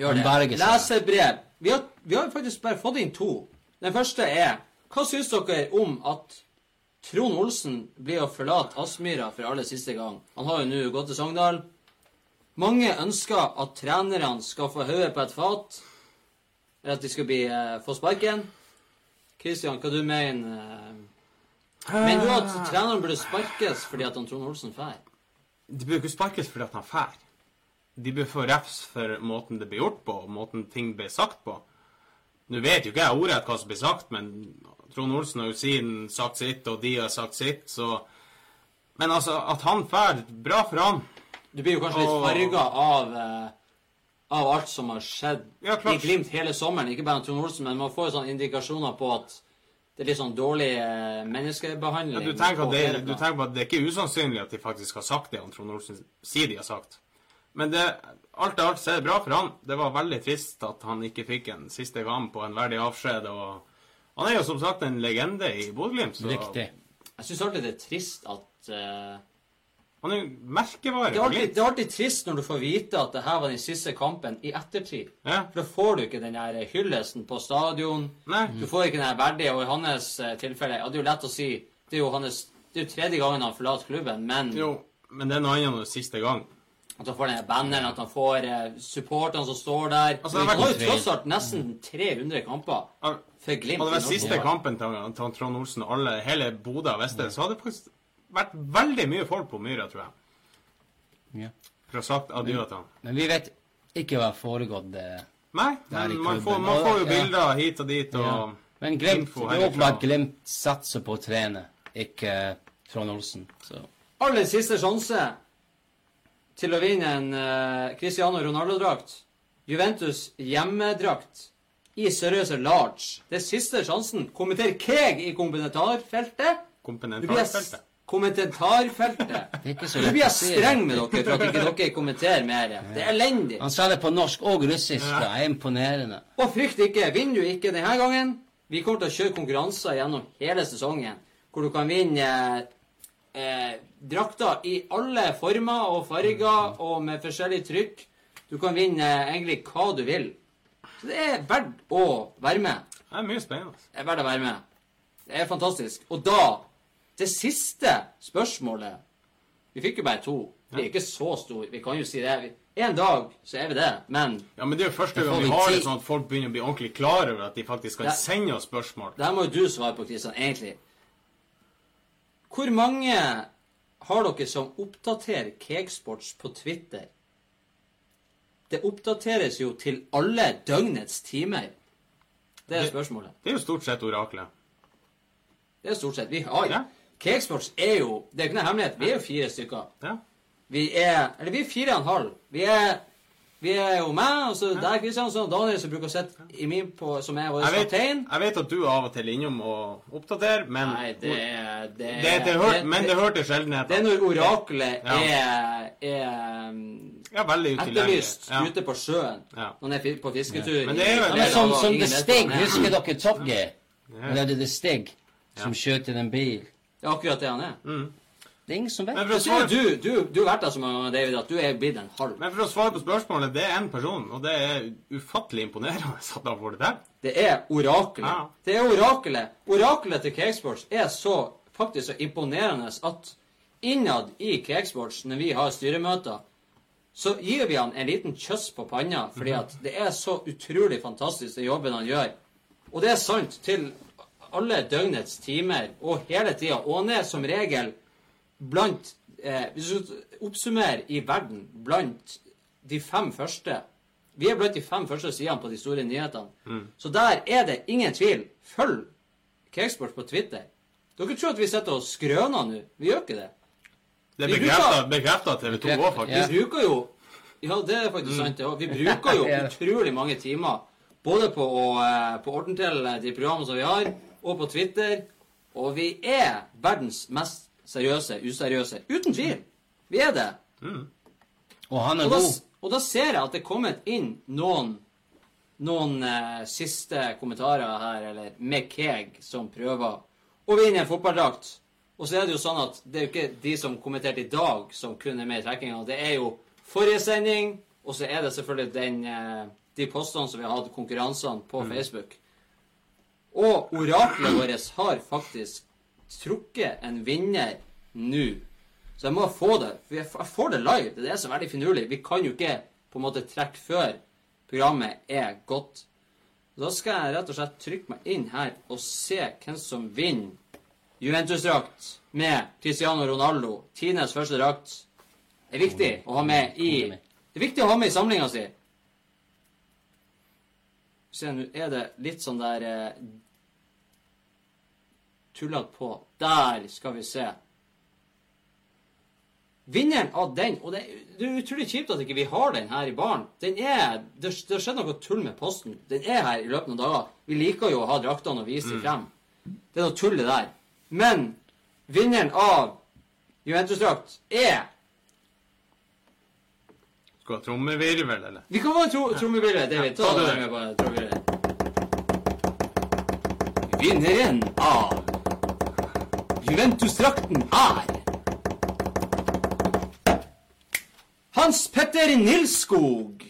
Gjør det. Leserbrev. Vi har, vi har faktisk bare fått inn to. Den første er Hva syns dere om at Trond Olsen blir å forlate Aspmyra for aller siste gang? Han har jo nå gått til Sogndal. Mange ønsker at trenerne skal få hodet på et fat. Eller at de skal bli, eh, få sparken. Kristian, hva du mener eh? Mener du at treneren burde sparkes fordi at han Trond Olsen drar? De bør ikke sparkes fordi at han fær. De bør få refs for måten det blir gjort på, og måten ting blir sagt på. Nå vet jo ikke jeg ordrett hva som blir sagt, men Trond Olsen har jo sin sagt sitt, og de har sagt sitt, så Men altså, at han fær, bra for han. Du blir jo kanskje litt farga av, eh, av alt som har skjedd Ja, i Glimt hele sommeren. Ikke bare Trond Olsen, men man får jo sånne indikasjoner på at det er litt sånn dårlig eh, menneskebehandling. Ja, du, tenker på det, du tenker på at det er ikke usannsynlig at de faktisk har sagt det han Trond Olsen sier de har sagt. Men det, alt i alt så er det bra for han. Det var veldig trist at han ikke fikk en siste kamp og en verdig avskjed. og Han er jo som sagt en legende i Bodø-Glimt. Riktig. Jeg syns alltid det er trist at eh, Han er merkevare det, er alltid, det er alltid trist når du får vite at det her var den siste kampen i ettertid. Ja. For da får du ikke den der hyllesten på stadion. Nei. Du får ikke den her verdige, og i hans eh, tilfelle ja, Det er jo lett å si Det er jo hans Det er jo tredje gangen han forlater klubben, men Jo, men det er noe enn siste gang. at han får den banneren, at han får eh, supporterne som står der Altså, det var Han har jo tross alt nesten 300 kamper Hadde for Glimt. det i vært siste kampen til, han- til Trond Olsen og alle, hele Bodø og Vester, så hadde det faktisk vært veldig mye folk på Myra, tror jeg. Ja. For å ha sagt adjø til han. Men vi vet ikke hva har foregått. eh. Nei, Der i men man får, man får jo Ja. bilder hit og dit, og Ja. Men Glimt, info det er åpenbart Glimt satser på å trene, ikke eh, Trond Olsen. Så Aller siste sjanse til å vinne en eh, Cristiano Ronaldo-drakt. Juventus hjemmedrakt i seriøse large. Det er siste sjansen. Kommenter Keg i kommentarfeltet. Nå Kommentarfeltet. Nå blir jeg streng med dere for at ikke dere kommenterer mer. Det er elendig. Han sa det på norsk og russisk. Det er imponerende. Og frykt ikke. Vinner du ikke denne gangen Vi kommer til å kjøre konkurranser gjennom hele sesongen, hvor du kan vinne eh, drakter i alle former og farger og med forskjellig trykk. Du kan vinne egentlig hva du vil. Så det er verdt å være med. Det er mye spennende. Det er verdt å være med. Det er fantastisk. Og da Det siste spørsmålet Vi fikk jo bare to. Vi er ikke så store. Vi kan jo si det. En dag så er vi det, men Ja, men det er jo første gang vi har det sånn at folk begynner å bli ordentlig klar over at de faktisk kan Ja. sende oss spørsmål. Det her må jo du svare på, Kristian, egentlig. Hvor mange har dere som oppdaterer Cakesports på Twitter? Det oppdateres jo til alle døgnets timer. Det er Det- spørsmålet. Det er jo stort sett oraklet. Det er stort sett. Vi har Ja. Cakesports er jo Det er ikke noe hemmelighet. Vi er jo fire stykker. Ja. Vi er Eller vi er fire og en halv. Vi er vi er jo meg, og så der Kristiansson, og Daniel som bruker å sitte i min på, som er vår kaptein. jeg vet at du av og til er innom og oppdaterer, men Nei, det er Det, det, det, hør, Men det hørte sjeldenheter. Det er når oraklet Ja. er, er um, Ja, veldig etterlyst Ja. ute på sjøen. Ja. Når han er på fisketur. Men det er jo- Ja, som, som The Stig, er. husker dere Top Gear? Ja. det er The Stig som skjøt en bil. Det er akkurat det han er. Det er ingen som vet. Men for, å svare, du, du, du har vært der så mange ganger, David, at du er blitt en halv. men for å svare på spørsmålet, det er én person, og det er ufattelig imponerende at han får det til. Det er oraklet. Ja. Det er oraklet. Oraklet til Cakesports er så faktisk så imponerende at innad i Cakesports, når vi har styremøter, så gir vi han en liten kjøss på panna, fordi at det er så utrolig fantastisk, den jobben han gjør. Og det er sant til alle døgnets timer og hele tida. Og han er som regel blant eh, Hvis du oppsummerer i verden blant de fem første Vi er blant de fem første sidene på de store nyhetene. Så der er det ingen tvil. Følg Cakesports på Twitter. Dere tror at vi sitter og skrøner nå. Vi gjør ikke det. Det er bekrefta TV 2 òg, faktisk. Vi bruker jo Ja, det er faktisk sant, det òg. Vi bruker jo utrolig mange timer både på å eh, på orden til de programmene som vi har, og på Twitter. Og vi er verdens mest seriøse useriøse. Uten tvil. Vi er det. Og han er Og da, god. og da ser jeg at det er kommet inn noen noen eh, siste kommentarer her, eller med Keg, som prøver å vinne en fotballdrakt. Og så er det jo sånn at det er jo ikke de som kommenterte i dag, som kun er med i trekkinga. Det er jo forrige sending, og så er det selvfølgelig den, eh, de postene som vi har hatt konkurransene på Facebook. Og oraklet vårt har faktisk trukket en vinner nå. Så jeg må få det. For jeg får det live. Det er det som er veldig finurlig. Vi kan jo ikke på en måte trekke før programmet er gått. Da skal jeg rett og slett trykke meg inn her og se hvem som vinner Juventus-drakt med Cristiano Ronaldo. Tines første drakt. Det er viktig å ha med i Det er viktig å ha med i samlinga si. Se, nå er det litt sånn der eh, Tullete på. Der skal vi se. Vinneren av den Og det, det er utrolig kjipt at ikke vi har den her i baren. Den er, Det har skjedd noe tull med posten. Den er her i løpet av noen dager. Vi liker jo å ha draktene og vise dem frem. Det er noe tull det der. Men vinneren av Juventus-drakt er Skal ha trommevirvel, eller? Vi kan ha tro, trommevirvel, David. Ta det det. med trommevirvel. Vinneren av Juventus-drakten er Hans Petter Nilskog.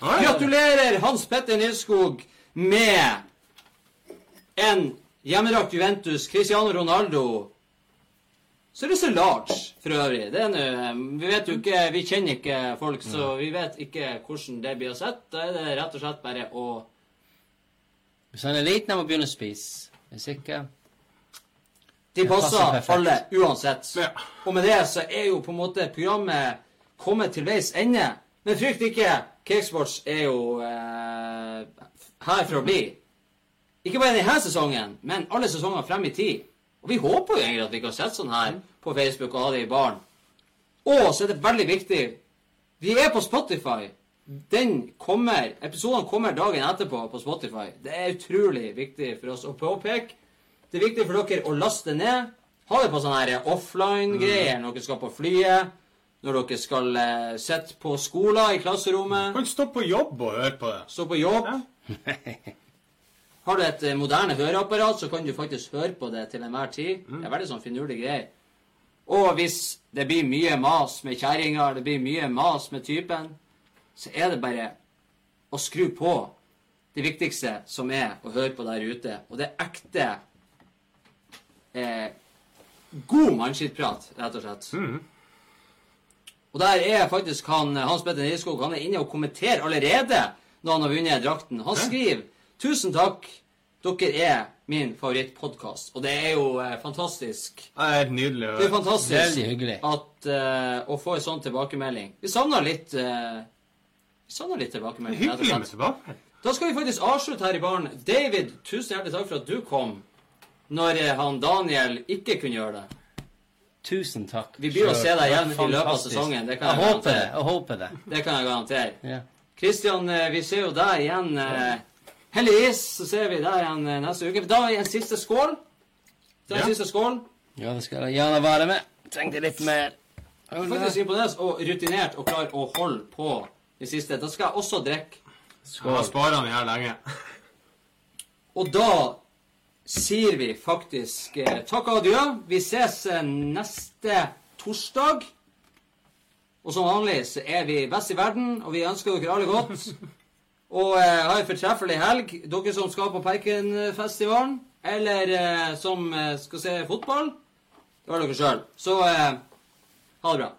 Gratulerer, Hans Petter Nilskog, med en hjemmedrakt Juventus, Cristiano Ronaldo, Så er det så large, for øvrig. Det er nå Vi vet jo ikke Vi kjenner ikke folk, så vi vet ikke hvordan det blir å sett. Da er det rett og slett bare å Hvis han er liten, han må begynne å spise. Hvis ikke De passer passer alle uansett. Ja. Og med det så er jo på en måte programmet kommet til veis ende. Men frykt ikke, Cakesports er jo eh, her for å bli. Ikke bare denne sesongen, men alle sesonger frem i tid. Og vi håper jo egentlig at vi kan sette sånn her på Facebook og ha det i baren. Og så er det veldig viktig Vi er på Spotify. Den kommer, Episodene kommer dagen etterpå på Spotify. Det er utrolig viktig for oss å påpeke. Det er viktig for dere å laste ned. Ha det på sånne her offline-greier når dere skal på flyet. Når dere skal uh, sitte på skolen i klasserommet. Kan stå på jobb og høre på det. Stå på jobb. Har du et eh, moderne høreapparat, så kan du faktisk høre på det til enhver tid. Det er veldig sånn finurlig greier. Og hvis det blir mye mas med kjerringa, det blir mye mas med typen, så er det bare å skru på det viktigste som er å høre på der ute. Og det er ekte eh, god mannskittprat, rett og slett. Og der er faktisk han, Hans Petter Nilskog han er inne og kommenterer allerede når han har vunnet drakten. Han skriver 'Tusen takk, dere er min favorittpodkast'. Og det er jo eh, fantastisk. Det er nydelig Det er fantastisk Veldig hyggelig. at, eh, å få en sånn tilbakemelding. Vi savner litt eh, Vi savner litt Det er tilbakemelding. rett og hyggelig med slett. tilbake. Da skal vi faktisk avslutte her i baren. David, tusen hjertelig takk for at du kom når eh, han Daniel ikke kunne gjøre det. Tusen takk. Vi blir å se deg igjen i løpet av Fantastisk. sesongen, det kan jeg jeg håper det. garantere. Jeg håper det. Det kan jeg garantere. Ja. Kristian, eh, vi ser jo deg igjen. eh, Heldigvis så ser vi deg igjen eh, neste uke. Da er en siste skål. Da er en Ja. siste skål. ja, det skal jeg gjerne være med. Trengte litt mer. Jeg er Faktisk imponert og rutinert og klar å holde på i siste. Da skal jeg også drikke. Jeg har spara den her lenge. Og da sier vi faktisk eh, takk og adjø. Vi ses eh, neste torsdag. Og som vanlig så er vi best i verden, og vi ønsker dere alle godt. Og eh, ha en fortreffelig helg, dere som skal på Perkenfestivalen. Eller eh, som eh, skal se fotball. Det var dere sjøl. Så eh, ha det bra.